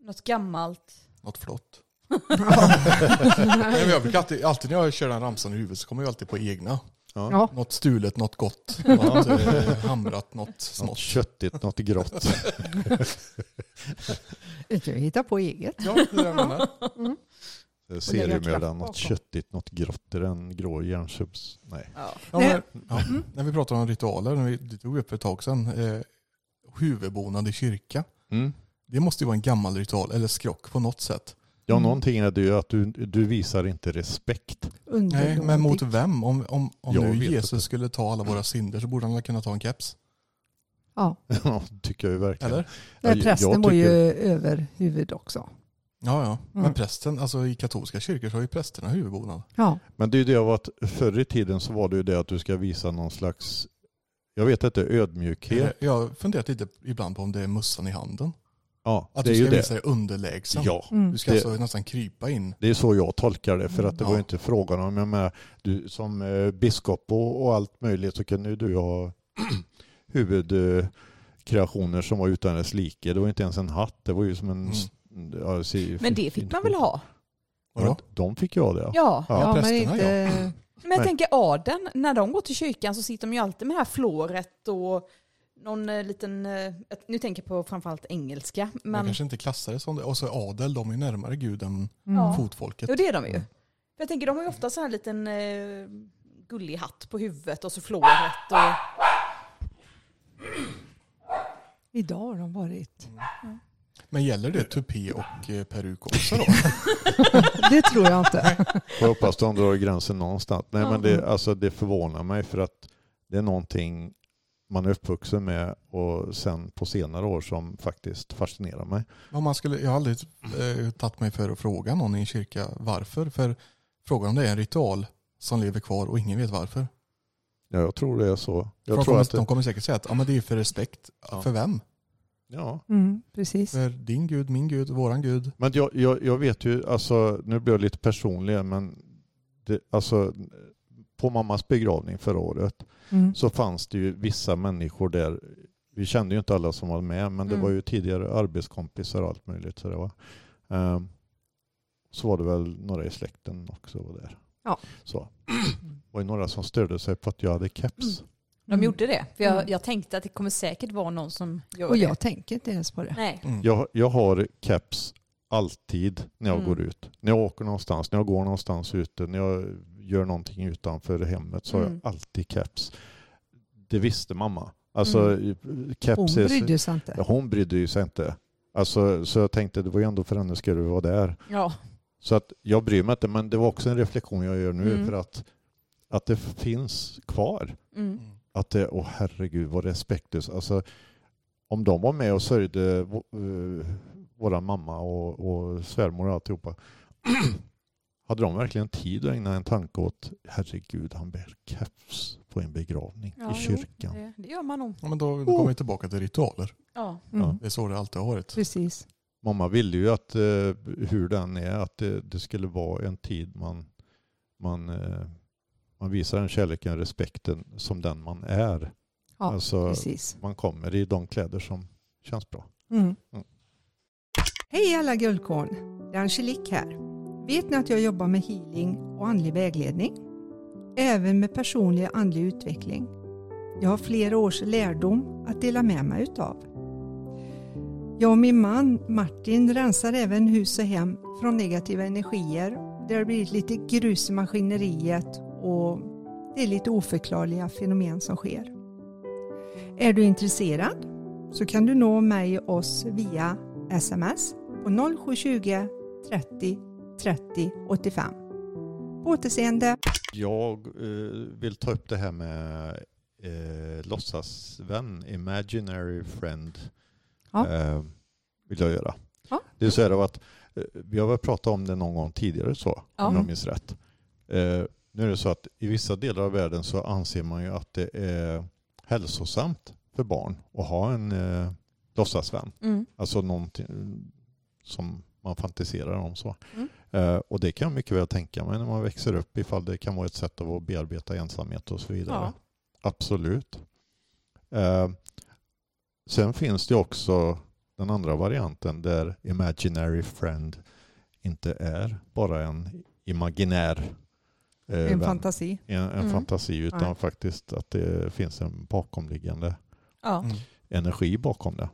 Något gammalt. något flott. Nej, men jag brukar alltid, alltid när jag kör den ramsan i huvudet så kommer jag alltid på egna. Ja. Ja, Något stulet, något gott, något eh, hamrat, något Något smått. köttigt, något grått. jag hittar på eget. Ja, det är det jag menar. Seriemördaren, kraft något bakom. köttigt, något grått. Är det en grå järnsubs? Nej. Ja. Men, ja, när vi pratar om ritualer, när vi det tog upp för ett tag sedan, eh, huvudbonad i kyrka. Mm. Det måste ju vara en gammal ritual, eller skrock på något sätt. Ja, Mm. någonting är det ju att du, du visar inte respekt. Nej, men mot vem? Om, om, om Jag nu Jesus inte. skulle ta alla våra synder så borde han väl kunna ta en keps? Ja, Ja, tycker jag ju verkligen. Eller? men jag prästen var ju tycker- över huvud också. Ja, ja. Men Mm. prästen, alltså i katolska kyrkor så har ju prästerna huvudbonad. Ja, Men det är ju det av att förr i tiden så var det ju det att du ska visa någon slags, jag vet inte, ödmjukhet. Jag har funderat lite ibland på om det är mussan i handen. Ja, Att det är du ju ska det. visa dig underlägsen. Ja, mm. Du ska Det- alltså nästan krypa in. det är så jag tolkar det. För att det Ja. var ju inte frågan om, jag menar, du som eh, biskop och, och allt möjligt så kunde ju du ha huvudkreationer som var utan dess like. Det var inte ens en hatt, det var ju som en... Mm. Ja, se- Men det fick man väl ha? Vadå? De fick ju ha det ja. Ja. Ja, ja, men inte... Men jag Nej. tänker adeln, när de går till kyrkan så sitter de ju alltid med det här flåret och någon eh, liten, eh, nu tänker jag på framförallt engelska, Man men kanske inte klassar det som det. Och så adel, de är närmare Gud än Mm. fotfolket. jo, det är de ju. Mm. För jag tänker de har ju ofta så här liten eh, gullig hatt på huvudet och så flåret och Idag har de varit... Men gäller det tupé och peruk också då? Det tror jag inte. Jag hoppas de drar gränsen någonstans. Nej, Ja. men det, alltså, det förvånar mig för att det är någonting man är uppvuxen med och sen på senare år som faktiskt fascinerar mig. Man skulle, jag har aldrig eh, tagit mig för att fråga någon i en kyrka varför. För frågan om det är en ritual som lever kvar och ingen vet varför. Ja, jag tror det är så. Jag de, tror kommer, att de det, kommer säkert säga att ja, men det är för respekt. Ja. För vem? ja. Mm, precis. För din gud, min gud, våran gud. Men jag, jag, jag vet ju, alltså, nu blir jag lite personlig, men det, alltså, på mammas begravning förra året Mm. så fanns det ju vissa människor där. Vi kände ju inte alla som var med men det Mm. var ju tidigare arbetskompisar och allt möjligt. Så, det var. Ehm, så var det väl några i släkten också var där. Ja. Så. Det var ju några som störde sig på att jag hade keps. De gjorde det. För jag, Mm. jag tänkte att det kommer säkert vara någon som gör Och det. jag tänker inte ens på det. Nej. Mm. Jag, jag har keps alltid när jag Mm. går ut. När jag åker någonstans, när jag går någonstans ute, när jag gör någonting utanför hemmet så har Mm. jag alltid keps. Det visste mamma. Alltså Hon keps är... brydde sig inte. Ja, hon brydde sig inte. Alltså, så jag tänkte det var ju ändå för hennes skull vi var där. Ja. Så att jag bryr mig inte men det var också en reflektion jag gör nu Mm. för att, att det finns kvar. Mm. Mm. Att det, åh herregud vad respektlöst. Alltså, om de var med och sörjde uh, våra mamma och, och svärmor och alltihopa. hade de verkligen tid att ägna en tanke åt herregud han bär keps på en begravning Ja, i jo, kyrkan. det, det gör man nog. Ja, men då, då kommer vi tillbaka till ritualer. Ja. Mm. Det är så det alltid har varit. Precis. Mamma ville ju att eh, hur den är att det, det skulle vara en tid man, man, eh, man visar den kärleken respekten som den man är. Ja, alltså precis. man kommer i de kläder som känns bra. Mm. Mm. Hej alla guldkorn! Det är Angelique här. Vet ni att jag jobbar med healing och andlig vägledning? Även med personlig andlig utveckling. Jag har flera års lärdom att dela med mig utav. Jag och min man Martin rensar även hus och hem från negativa energier. Det har blivit lite grus i maskineriet och det är lite oförklarliga fenomen som sker. Är du intresserad så kan du nå mig och oss via sms på 0720 30 30 85. På återseende. Jag eh, vill ta upp det här med eh, låtsasvän, imaginary friend. Ja. Eh, vill jag göra. Ja. Det är så här att eh, vi har väl pratat om det någon gång tidigare så, Ja. om jag minns rätt. Eh, nu är det så att i vissa delar av världen så anser man ju att det är hälsosamt för barn att ha en eh, låtsasvän. Mm. Alltså någonting som man fantiserar om så. Mm. Eh, och det kan jag mycket väl tänka mig när man växer upp ifall det kan vara ett sätt att bearbeta ensamhet och så vidare. Ja. Absolut. Eh, sen finns det också den andra varianten där imaginary friend inte är bara en imaginär eh, En vän, fantasi. en, en Mm. fantasi utan Nej. faktiskt att det finns en bakomliggande Ja. Mm. energi bakom det.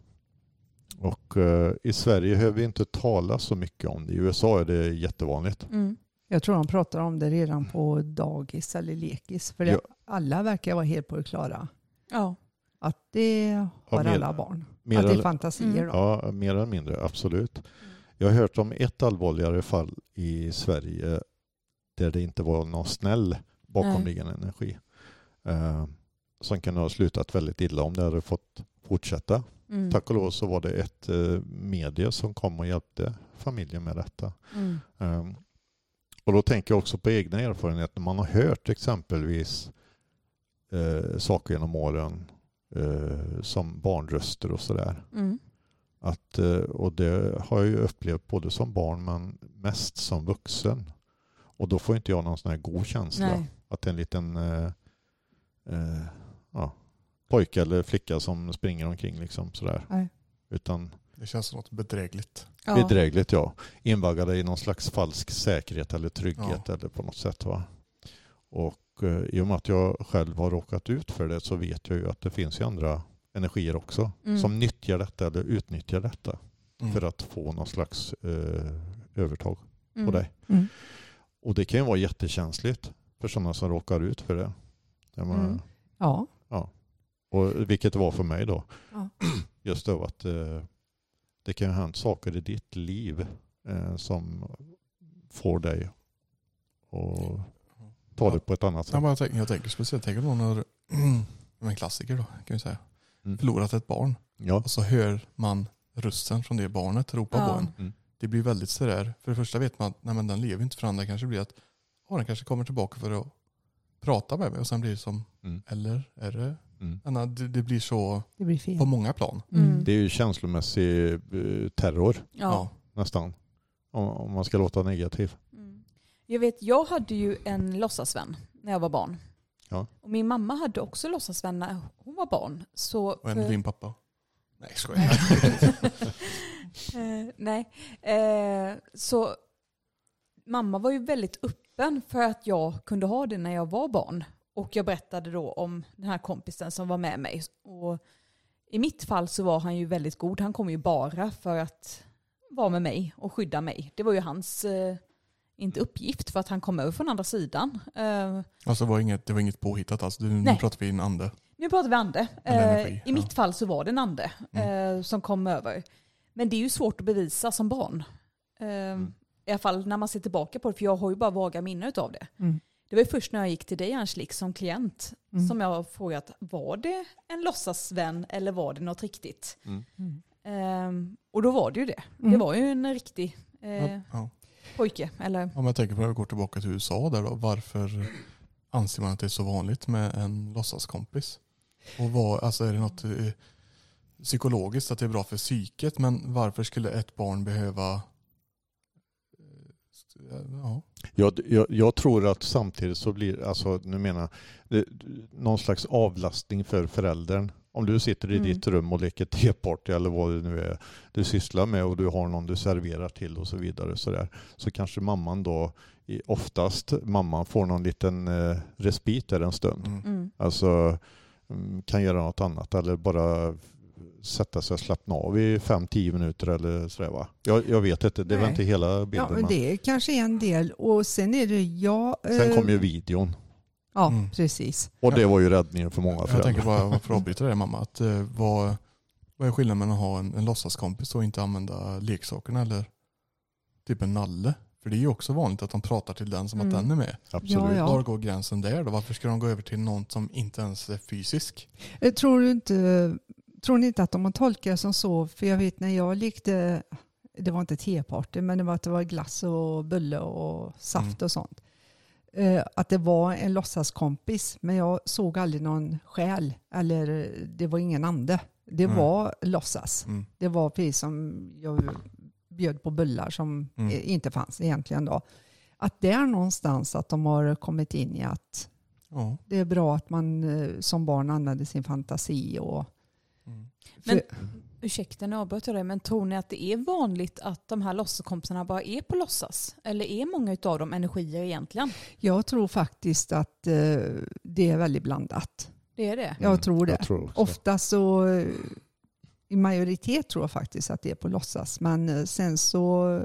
Och eh, i Sverige hör vi inte tala så mycket om det. I USA är det jättevanligt. Mm. Jag tror de pratar om det redan på dagis eller lekis. För det, Ja. alla verkar vara helt på det klara. Ja. Att det har mer- alla barn. Mer att det är fantasier. Mm. Ja, mer eller mindre, absolut. Jag har hört om ett allvarligare fall i Sverige där det inte var någon snäll bakomliggande energi. Eh, som kan ha slutat väldigt illa om det hade fått fortsätta. Mm. Tack och lov så var det ett eh, medie som kom och hjälpte familjen med detta. Mm. Um, och då tänker jag också på egna erfarenheter. Man har hört exempelvis eh, saker genom åren eh, som barnröster och sådär. Mm. Att, eh, och det har jag ju upplevt både som barn men mest som vuxen. Och då får inte jag någon sån här god känsla. Nej. Att en liten eh, eh, ja, pojke eller flicka som springer omkring liksom sådär. Nej. Utan Det känns som något bedrägligt. Ja. Bedrägligt ja. Invaggade i någon slags falsk säkerhet eller trygghet eller på något sätt. Va? Och eh, i och med att jag själv har råkat ut för det så vet jag ju att det finns ju andra energier också Mm. som nyttjar detta eller utnyttjar detta Mm. för att få någon slags eh, övertag Mm. på dig. Mm. Och det kan ju vara jättekänsligt för sådana som råkar ut för det. Menar, Mm. Ja. Och vilket det var för mig då. Ja. Just då att eh, det kan ju ha hänt saker i ditt liv eh, som får dig att ta det på ett annat Ja, sätt. men jag, tänker, jag tänker speciellt, tänker då när, en klassiker då kan vi säga, Mm. förlorat ett barn Ja. och så hör man rösten från det barnet ropa Ja. på en. Mm. Det blir väldigt sådär, för det första vet man att nej, men den lever inte, för det andra kanske blir att ja, den kanske kommer tillbaka för att prata med mig och sen blir det som, Mm. eller är det, Mm. Anna, det, det blir så Det blir fel. på många plan. Mm. Det är ju känslomässig eh, terror Ja. nästan. Om, om man ska låta negativ. Mm. Jag vet, jag hade ju en låtsasvän när jag var barn. Ja. Och min mamma hade också låtsasvän när hon var barn. Så Och en för- din pappa. Nej, skojar. Eh, nej. Eh, så mamma var ju väldigt öppen för att jag kunde ha det när jag var barn. Och jag berättade då om den här kompisen som var med mig. Och I mitt fall så var han ju väldigt god. Han kom ju bara för att vara med mig och skydda mig. Det var ju hans, eh, inte uppgift för att han kom över från andra sidan. Eh, Alltså det var inget, det var inget påhittat alls. Du, nu Nej. pratar vi en ande. nu pratar vi ande. Eh, I ja. mitt fall så var det en ande Mm. eh, som kom över. Men det är ju svårt att bevisa som barn. Eh, Mm. I alla fall när man ser tillbaka på det, för jag har ju bara vaga minnen av det. Mm. Det var ju först när jag gick till dig Angelique som klient Mm. som jag frågat, var det en låtsasvän eller var det något riktigt? Mm. Mm. Eh, och då var det ju det. Det Mm. var ju en riktig eh, Ja, ja. pojke. Eller, Om jag tänker på det, jag går tillbaka till USA där då. Varför anser man att det är så vanligt med en låtsaskompis? Och vad, alltså är det något eh, psykologiskt att det är bra för psyket men varför skulle ett barn behöva eh, ja, Jag, jag, jag tror att samtidigt så blir, alltså nu menar det, någon slags avlastning för föräldern. Om du sitter i Mm. ditt rum och leker teparty eller vad det nu är du sysslar med och du har någon du serverar till och så vidare så, där, så kanske mamman då, oftast mamman får någon liten eh, respit där en stund. mm. mm. Alltså mm, kan göra något annat eller bara sätta sig och slappna av i 5-10 minuter eller sådär va? Jag, jag vet inte, det är väl inte hela Ja, bilden. men men det är kanske en del. Och sen är det jag... Sen eh, kom ju videon Ja, Mm. precis. och det var ju räddningen för många Jag föräldrar. tänker bara, varför avbryta det mamma? Att, eh, vad, vad är skillnaden mellan att ha en, en låtsaskompis och inte använda leksakerna eller typ en nalle? För det är ju också vanligt att de pratar till den som Mm. att den är med. Absolut. Ja, ja. Var går gränsen där då? Varför ska de gå över till någon som inte ens är fysisk? Eh, Tror du inte... Tror ni inte att de har tolkat det som så? För jag vet när jag lekte, det var inte teparty, men det var att det var glass och bulle och saft Mm. och sånt. Eh, Att det var en låtsaskompis, men jag såg aldrig någon själ eller det var ingen ande. Det Mm. var låtsas. Mm. Det var precis som jag bjöd på bullar som Mm. inte fanns egentligen då. Att det är någonstans att de har kommit in i att Ja. det är bra att man eh, som barn använder sin fantasi och. Men- för- Ursäkta nu avbröt jag dig, men tror ni att det är vanligt att de här låtsaskompisarna bara är på låtsas? Eller är många av dem energier egentligen? Jag tror faktiskt att eh, det är väldigt blandat. Det är det? Jag Mm, tror det. Jag tror. Ofta så, eh, i majoritet tror jag faktiskt att det är på låtsas. Men eh, sen så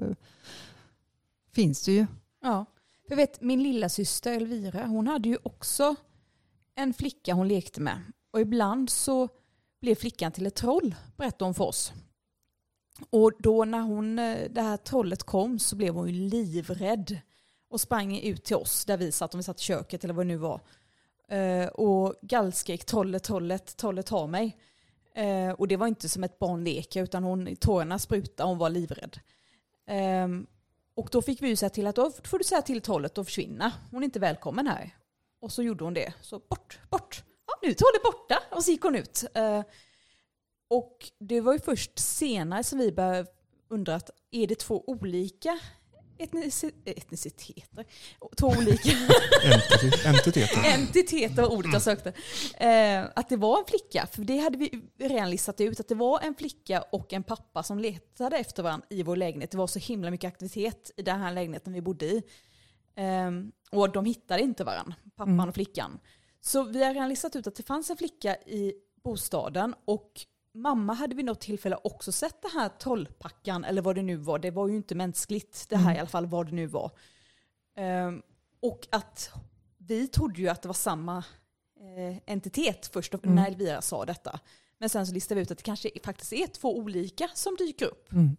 finns det ju. Ja. För jag vet, min lilla syster Elvira, hon hade ju också en flicka hon lekte med. Och ibland så blev flickan till ett troll, berättade hon för oss. Och då när hon, eh, det här trollet kom så blev hon ju livrädd och sprang ut till oss där vi satt, om vi satt i köket eller vad det nu var. Eh, och gallskrek trollet, trollet, trollet har mig. Eh, och det var inte som ett barn leker utan hon, tårarna sprutade hon var livrädd. Ehm, och då fick vi ju säga till att då får du säga till trollet att försvinna. Hon är inte välkommen här. Och så gjorde hon det. Så bort, bort. Ja, nu är trollet borta. Och så gick hon ut. Eh, och det var ju först senare som vi började undra att är det två olika etnici- etniciteter? Två olika Entiteter. entiteter var ordet jag sökte. Eh, att det var en flicka, för det hade vi redan listat ut, att det var en flicka och en pappa som letade efter varandra i vår lägenhet. Det var så himla mycket aktivitet i den här lägenheten vi bodde i. Eh, och de hittade inte varandra, pappan Mm. och flickan. Så vi har redan listat ut att det fanns en flicka i bostaden och mamma hade vid något tillfälle också sett den här trollpackan eller vad det nu var. Det var ju inte mänskligt det här Mm. i alla fall, vad det nu var. Ehm, och att vi trodde ju att det var samma eh, entitet först Mm. när Elvira sa detta. Men sen så listade vi ut att det kanske faktiskt är två olika som dyker upp. Mm.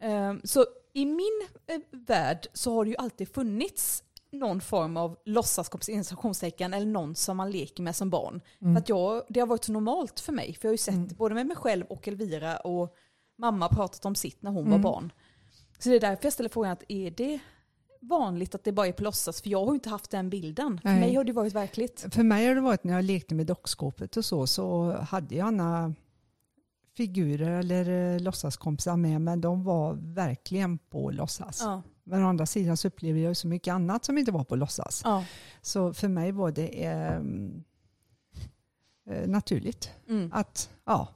Ehm, så i min eh, värld så har det ju alltid funnits någon form av låtsaskompis, eller någon som man leker med som barn. Mm. För att jag, det har varit så normalt för mig. För jag har ju sett Mm. både med mig själv och Elvira och mamma pratat om sitt när hon Mm. var barn. Så det är därför jag ställer frågan att är det vanligt att det bara är på låtsas? För jag har ju inte haft den bilden. För Nej. mig har det varit verkligt. För mig har det varit när jag lekte med dockskåpet och så, så hade jag några figurer eller eh, låtsaskompisar med, men de var verkligen på låtsas. Ja. Men å andra sidan så upplever jag så mycket annat som inte var på låtsas. Ja. Så för mig var det ehm, eh, naturligt Mm. att, ja,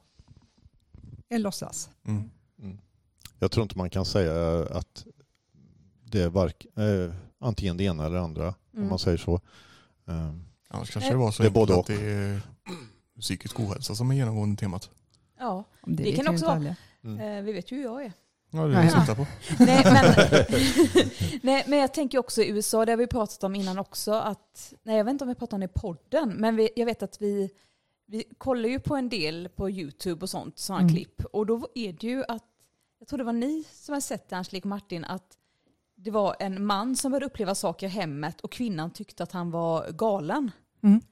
en låtsas. Mm. Mm. Jag tror inte man kan säga att det är vark, eh, antingen det ena eller det andra, om Mm. man säger så. Eh, Annars kanske det var så Det både att det är psykisk ohälsa som är genomgående temat. Ja. Det vet kan också vara- alla. Eh, vi vet ju hur jag är. Ja, det är det jag syftar på. Nej men, nej, men jag tänker också i USA, det har vi pratat om innan också, att, nej jag vet inte om vi pratat om det i podden, men vi, jag vet att vi, vi kollar ju på en del på YouTube och sånt, sådana Mm. klipp. Och då är det ju att, jag tror det var ni som har sett det, Angelique Martin, att det var en man som började uppleva saker i hemmet och kvinnan tyckte att han var galen.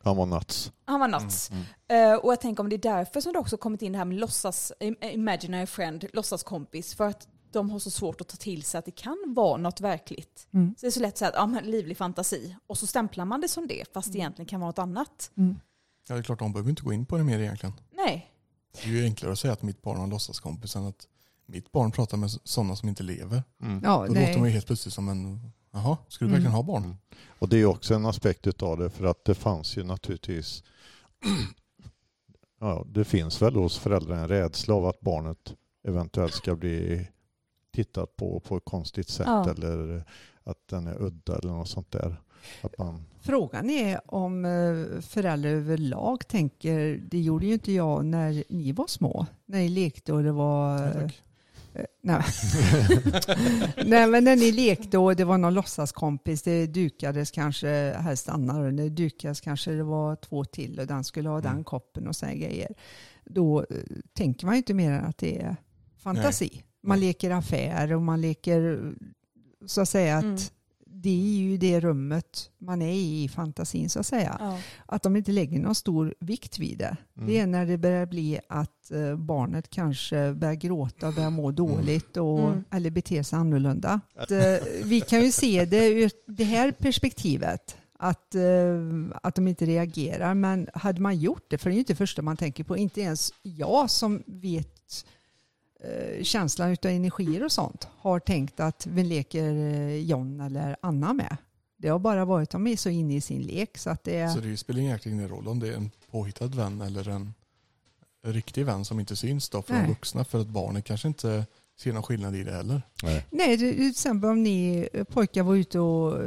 Han var nuts. Han var nuts. Mm. Eh, och jag tänker om det är därför som det också kommit in det här med låtsas, im- imaginary friend, låtsaskompis. För att de har så svårt att ta till sig att det kan vara något verkligt. Mm. Så det är så lätt att säga att ja, men livlig fantasi. Och så stämplar man det som det, fast det egentligen kan vara något annat. Mm. Ja, det är klart, de behöver inte gå in på det mer egentligen. Nej. Det är ju enklare att säga att mitt barn har en låtsaskompis än att mitt barn pratar med sådana som inte lever. Mm. Ja, Då låter man ju nej. helt plötsligt som en, jaha, ska du Mm. verkligen ha barn? Mm. Och det är också en aspekt utav det för att det fanns ju naturligtvis ja, det finns väl hos föräldrar en rädsla av att barnet eventuellt ska bli tittat på på ett konstigt sätt Ja. eller att den är udda eller något sånt där. Att man, Frågan är om eh, föräldrar överlag tänker, det gjorde ju inte jag när ni var små, när ni lekte och det var... Tack. Eh, nej. nej men när ni lekte och det var någon låtsaskompis, det dukades kanske, här stannar det, det dukades kanske det var två till och den skulle ha den Mm. koppen och sådana grejer. Då eh, tänker man ju inte mer än att det är fantasi. Man Nej. leker affär och man leker så att säga att Mm. Det är ju det rummet man är i i fantasin så att säga. Ja. Att de inte lägger någon stor vikt vid det. Mm. Det är när det börjar bli att eh, barnet kanske börjar gråta, börjar må dåligt och, Mm. eller bete sig annorlunda. Att, eh, vi kan ju se det ur det här perspektivet. Att, eh, att de inte reagerar. Men hade man gjort det, för det är ju inte det första man tänker på, inte ens jag som vet känslan av energier och sånt har tänkt att vi leker eh, John eller Anna med. Det har bara varit, de är så inne i sin lek så att det är... Så det spelar egentligen ingen roll om det är en påhittad vän eller en riktig vän som inte syns då för de Nej. vuxna för att barnet kanske inte ser någon skillnad i det heller. nej. Nej, det- till exempel om ni pojkar var ute och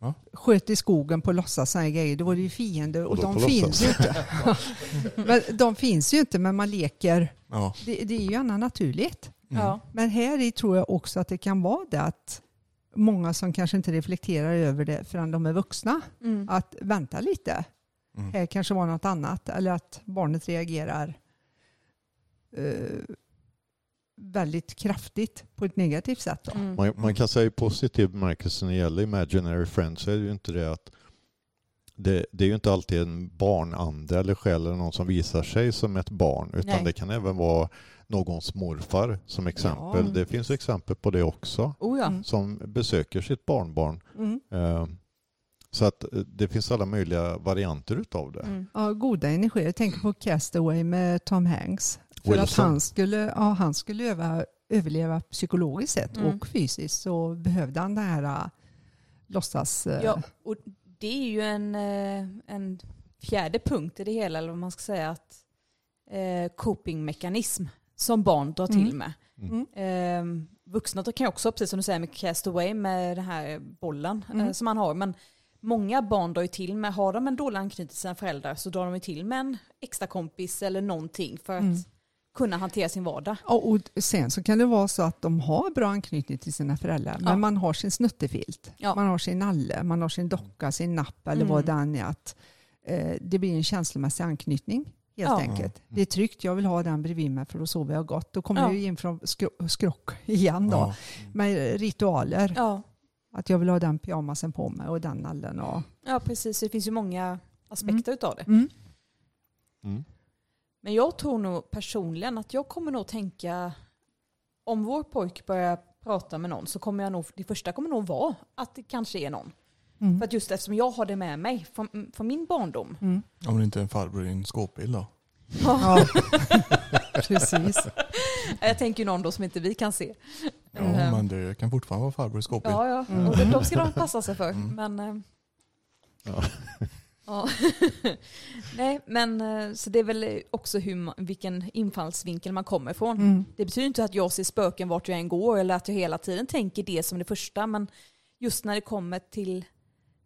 Ja. sköt i skogen på låtsas här grejer, då var det ju fiender och, Och de finns låtsas. ju inte. men de finns ju inte, men man leker. Ja. Det, det är ju annat naturligt. Mm. Ja. Men här i tror jag också att det kan vara det att många som kanske inte reflekterar över det förrän de är vuxna, Mm. att vänta lite. Mm. Här kanske var något annat eller att barnet reagerar eh, väldigt kraftigt på ett negativt sätt. Då. Mm. Man, man kan säga i positiv bemärkelse när det gäller imaginary friends så är det ju inte det att det, det är ju inte alltid en barnande eller själ eller någon som visar sig som ett barn utan Nej. det kan även vara någons morfar som exempel. Ja. Det finns exempel på det också Oh ja. Mm. som besöker sitt barnbarn. Mm. Eh, Så att eh, det finns alla möjliga varianter utav det. Mm. Ja, goda energier. Jag tänker på Castaway med Tom Hanks. För att Wilson. han skulle, ja, han skulle öva, överleva psykologiskt sett Mm. och fysiskt så behövde han det här äh, låtsas... äh, Ja, och det är ju en, eh, en fjärde punkt i det hela, eller vad man ska säga, att eh, copingmekanism som barn drar till Mm. med. Mm. Eh, vuxna kan också, precis som du säger med Castaway, med den här bollen eh, Mm. som man har, men många barn drar ju till med, har de en dålig anknytning till sina föräldrar så drar de ju till med en extra kompis eller någonting för att Mm. Kunna hantera sin vardag. Ja, och sen så kan det vara så att de har bra anknytning till sina föräldrar men Ja. man har sin snuttefilt, Ja. man har sin nalle, man har sin docka, sin napp eller Mm. vad det än är. Att, eh, det blir en känslomässig anknytning helt Ja. enkelt. Det är tryggt, jag vill ha den bredvid mig för då sover jag gott. Då kommer Ja. jag in från skro- skrock igen då Ja. med ritualer. Ja, Att jag vill ha den pyjamasen på mig och den nallen. Och, ja precis. Det finns ju många aspekter utav det. mm. Mm. Men jag tror nog personligen att jag kommer nog tänka, om vår pojk börjar prata med någon så kommer jag nog, det första kommer nog vara att det kanske är någon. Mm. För att just eftersom jag har det med mig från, från min barndom. Mm. Om det inte är en farbror i en skåpbil då. Ja, precis. Jag tänker ju någon då som inte vi kan se. Ja, Eh, men det kan fortfarande vara farbror i skåpbil. Ja, ja. Mm. Och de, de ska de passa sig för. Mm. Men, eh, Ja. Ja. Nej, men eh, så det är väl också hur man, vilken infallsvinkel man kommer ifrån. Mm. Det betyder inte att jag ser spöken vart jag än går eller att jag hela tiden tänker det som det första. Men just när det kommer till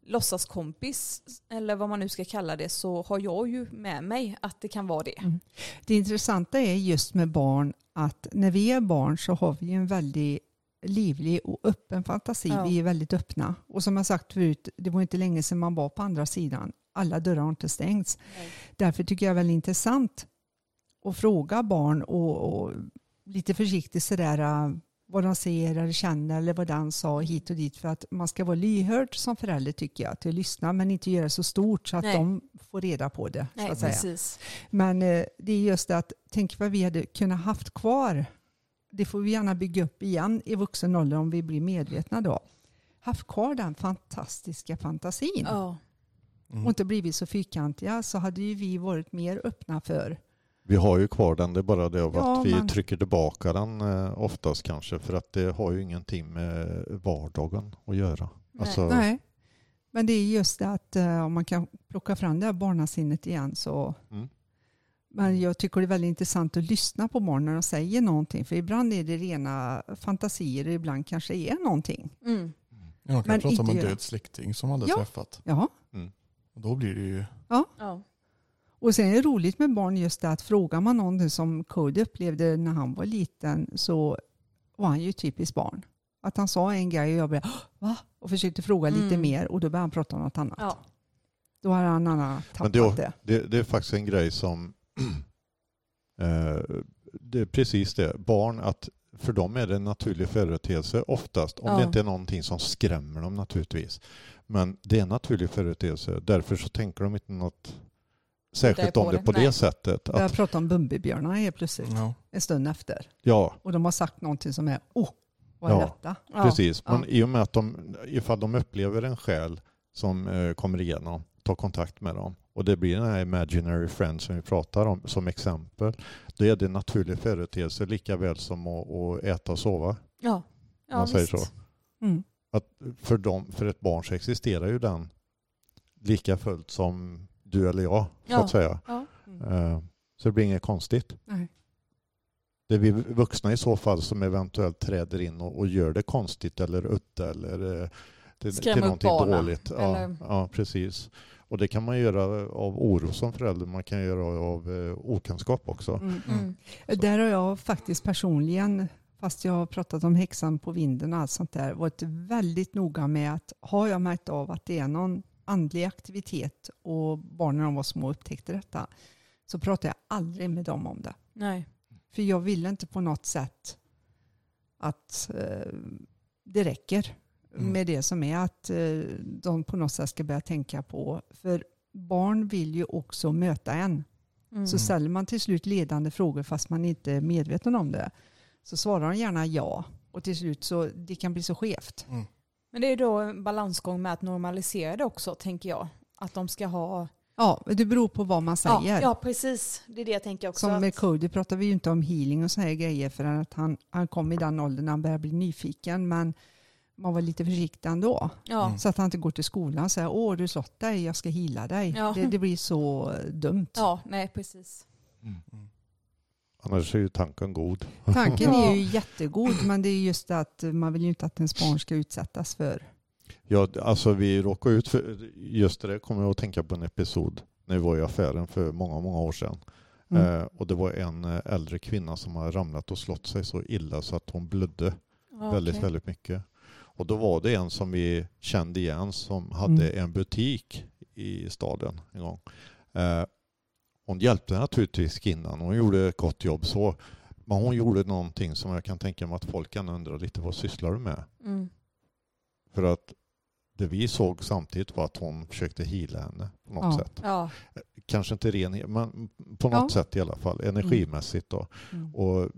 låtsaskompis eller vad man nu ska kalla det så har jag ju med mig att det kan vara det. Mm. Det intressanta är just med barn att när vi är barn så har vi en väldigt livlig och öppen fantasi. Ja. Vi är väldigt öppna. Och som jag sagt förut, det var inte länge sedan man var på andra sidan. Alla dörrar har inte stängts. Därför tycker jag det är intressant att fråga barn och, och lite försiktigt sådär äh, vad de ser eller känner eller vad den sa hit och dit för att man ska vara lyhörd som förälder tycker jag till att lyssna men inte göra det så stort så att Nej. de får reda på det. så Nej, att säga. Men eh, det är just det att tänk vad vi hade kunnat haft kvar. Det får vi gärna bygga upp igen i vuxen ålder om vi blir medvetna då. Haft kvar den fantastiska fantasin Ja. Mm. och inte blivit så fyrkantiga så hade ju vi varit mer öppna för. Vi har ju kvar den, det är bara det av Ja, att vi men- trycker tillbaka den eh, oftast kanske för att det har ju ingenting med vardagen att göra. Nej. Alltså, Nej. Men det är just det att eh, om man kan plocka fram det här barnasinnet igen så Mm. men jag tycker det är väldigt intressant att lyssna på barn när de säger någonting. För ibland är det rena fantasier och ibland kanske är någonting. Mm. Ja, de kan Men prata om en död släkting som aldrig Ja. träffat. Ja. Och då blir det ju... Ja. Och sen är det roligt med barn just det att frågar man någonting som Cody upplevde när han var liten så var han ju typiskt barn. Att han sa en grej och jag blev va? Och försökte fråga lite Mm. mer och då började han prata om något annat. Ja. Då har han annan Men tappat det- det. det, det är faktiskt en grej som eh, det är precis det. Barn, att för dem är det en naturlig företeelse oftast. Om det Ja. inte är någonting som skrämmer dem naturligtvis. Men det är en naturlig företeelse. Därför så tänker de inte något särskilt på om det det. på Nej. det sättet. Att, prata om Bumbibjörnarna helt plötsligt Ja. en stund efter. ja, Och de har sagt någonting som är oh, vad är Ja. detta? Ja. precis. Men Ja. i och med att de, ifall de upplever en själ som eh, kommer igenom, tar kontakt med dem och det blir den här imaginary friend som vi pratar om som exempel. Då är det en naturlig företeelse lika väl som att, att äta och sova. Ja. Ja, man säger visst. så. Mm. Att för, dem, för ett barn så existerar ju den lika fullt som du eller jag, så Ja. att säga. Ja. Eh, Så det blir inget konstigt. Nej. Det är vi vuxna i så fall som eventuellt träder in och, och gör det konstigt eller udda eller eh, till, Skrämma till någonting barnen, dåligt. Ja, ja, precis. Och det kan man göra av oro som förälder, man kan göra av eh, okunskap också. Mm. Mm. Där har jag faktiskt personligen, fast jag har pratat om häxan på vinden och allt sånt där, varit väldigt noga med att har jag märkt av att det är någon andlig aktivitet och barnen när de var små upptäckte detta så pratar jag aldrig med dem om det. Nej. För jag vill inte på något sätt att eh, det räcker Mm. med det som är att eh, de på något sätt ska börja tänka på. För barn vill ju också möta en. Mm. Så ställer man till slut ledande frågor fast man inte är medveten om det så svarar de gärna ja. Och till slut så det kan bli så skevt. Mm. Men det är då en balansgång med att normalisera det också, tänker jag. Att de ska ha... Ja, det beror på vad man Ja, säger. ja, precis. Det är det jag tänker också. Som med Cody pratar vi ju inte om healing och såna här grejer för att han, han kom i den åldern när han började bli nyfiken. Men man var lite försiktig ändå. Ja. Mm. Så att han inte går till skolan och säger åh du slått dig, jag ska hila dig. Ja. Det, det blir så dumt. ja, nej precis. Mm. Annars är ju tanken god. Tanken är ju jättegod men det är just det att man vill ju inte att ens barn ska utsättas för. Ja, alltså vi råkade ut för, just det kommer jag att tänka på en episod när vi var i affären för många, många år sedan. Mm. Eh, och det var en eh, äldre kvinna som hade ramlat och slått sig så illa så att hon blödde Ja, väldigt, okej. väldigt mycket. Och då var det en som vi kände igen som hade Mm. en butik i staden en gång. Eh, hon hjälpte naturligtvis kvinnan. Hon gjorde ett gott jobb så. Men hon gjorde någonting som jag kan tänka mig att folk kan undra lite vad sysslar du med? Mm. För att det vi såg samtidigt var att hon försökte hila henne på något Ja. sätt. Ja, Kanske inte ren, men på något Ja. sätt i alla fall. Energimässigt då. Mm. Och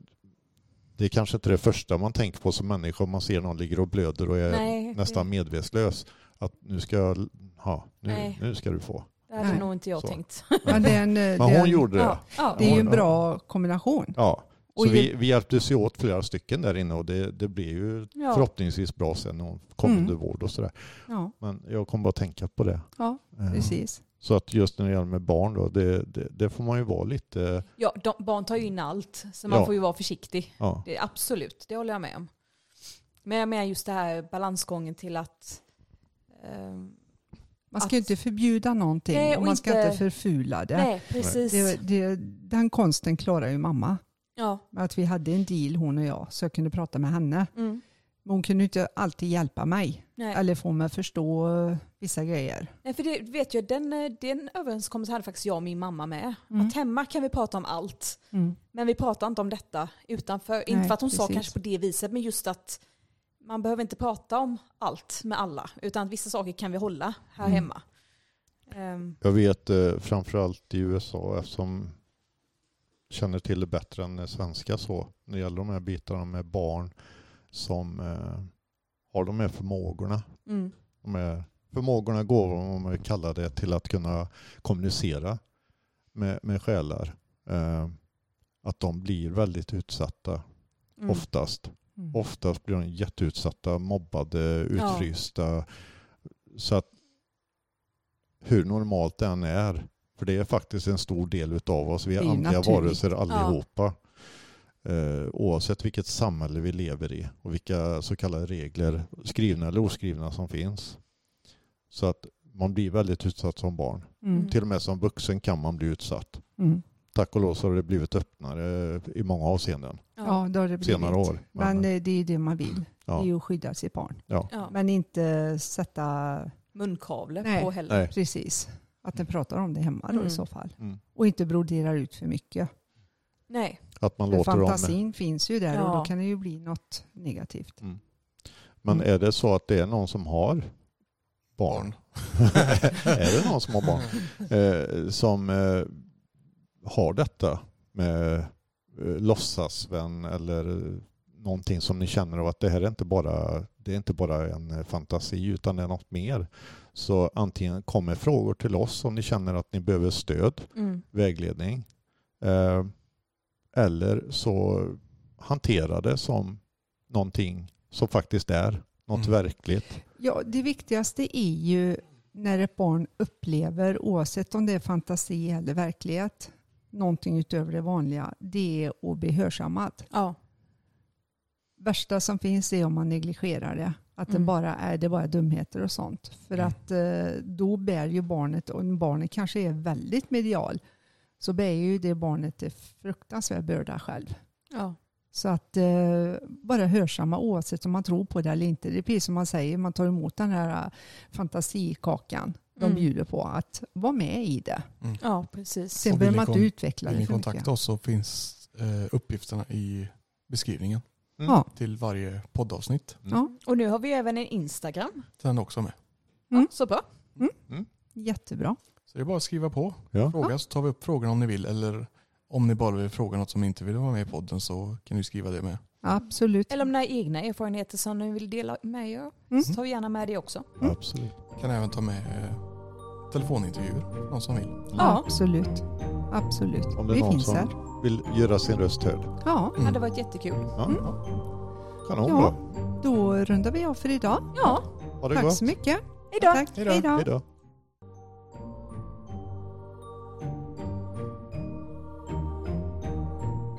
det är kanske inte det första man tänker på som människa om man ser någon ligger och blöder och är nej. nästan medvetslös. Att nu ska jag, ja, nu, nu ska du få. Det hade Nej. nog inte jag Så. tänkt. Men det är en, eh, Men hon en- gjorde det. Ja, ja. Det är ju en bra kombination. Ja, Och så vi, vi hjälptes ju åt flera stycken där inne och det, det blir ju Ja. förhoppningsvis bra sen när hon kommer Mm. under vård och sådär. Ja, Men jag kommer bara tänka på det. ja Eh, precis. Så att just när det gäller med barn då, det, det, det får man ju vara lite, Ja, de, barn tar ju in allt, så man Ja. får ju vara försiktig. ja, Det, absolut, det håller jag med om. Men jag menar just det här balansgången till att ehm, Man ska ju inte förbjuda någonting Nej, och och man ska inte- inte förfula det. Nej, precis. det, det den konsten klarar ju mamma. Ja. Att vi hade en deal hon och jag så jag kunde prata med henne. Mm. Men hon kunde inte alltid hjälpa mig Nej. eller få mig att förstå eh, vissa grejer. Nej, för det vet jag, den, eh, den överenskommelsen hade faktiskt jag och min mamma med. Mm. Att hemma kan vi prata om allt, Mm. men vi pratar inte om detta utanför. inte Nej, för att hon sa precis. kanske på det viset, men just att man behöver inte prata om allt med alla, utan vissa saker kan vi hålla här Mm. hemma. Ehm, Jag vet eh, framförallt i USA eftersom jag känner till det bättre än svenska så när det gäller de här bitarna med barn som eh, har de här förmågorna. mm. De här förmågorna, gåvorna om man kallar det till att kunna kommunicera med, med själar. Eh, att de blir väldigt utsatta Mm. oftast. Mm. Oftast blir de jätteutsatta, mobbade, utfrysta. Så att hur normalt det än är, för det är faktiskt en stor del utav oss, vi är är andliga naturligt. varelser allihopa. Eh, oavsett vilket samhälle vi lever i och vilka så kallade regler, skrivna eller oskrivna, som finns. Så att man blir väldigt utsatt som barn. Mm. Till och med som vuxen kan man bli utsatt. Mm. Tack och lov så har det blivit öppnare i många avseenden. Ja. Ja, det har det blivit. Senare år. Men Men, eh, det är ju det man vill. Det är ja, ju att skydda sitt barn. ja. Ja. Men inte sätta, Munkavle Nej. på heller. Nej. precis, att den pratar om det hemma då Mm. i så fall. Mm. Och inte broderar ut för mycket. Nej. Att man För låter dem... fantasin finns ju där och Ja. då kan det ju bli något negativt. Mm. Men Mm. är det så att det är någon som har barn? Barn. är det någon som har barn? Eh, som eh, har detta med eh, låtsasvän eller någonting som ni känner av att det här är inte bara, det är inte bara en fantasi utan det är något mer. Så antingen kommer frågor till oss om ni känner att ni behöver stöd, Mm. vägledning. Eh, eller så hantera det som någonting som faktiskt är något Mm. verkligt. Ja, det viktigaste är ju när ett barn upplever, oavsett om det är fantasi eller verklighet, någonting utöver det vanliga, det är att bli hörsammad. Ja. värsta som finns är om man negligerar det. Att det Mm. bara är det bara dumheter och sånt. För Mm. att eh, då bär ju barnet, och barnet kanske är väldigt medial, så bär ju det barnet en fruktansvärd börda själv. Ja. Så att eh, bara hörsamma oavsett om man tror på det eller inte. Det är precis som man säger, man tar emot den här eh, fantasikakan de Mm. bjuder på. Att vara med i det. ja, precis. Sen behöver vill man ni inte utveckla Vill det ni för mycket. kontakta oss så finns eh, uppgifterna i beskrivningen Ja, till varje poddavsnitt. Mm. ja, Och nu har vi även en Instagram. Den är också med. Mm. Ja, så bra. jättebra. Så det är bara att skriva på. Ja. Fråga så tar vi upp frågan om ni vill. Eller om ni bara vill fråga något som ni inte vill vara med i podden så kan ni skriva det med. Absolut. Eller om ni har egna erfarenheter som ni vill dela med er av, Mm. så tar vi gärna med det också. Absolut. Kan även ta med eh, telefonintervjuer. Någon som vill. Ja. Absolut. Absolut. Om det är Vi någon finns som- här. Vill göra sin röst hörd. Ja, Det hade varit jättekul. Ja. Mm. Kanon Ja. bra. då rundar vi av för idag. Ja, Ha det Tack gott. så mycket. Hej då. Hej då.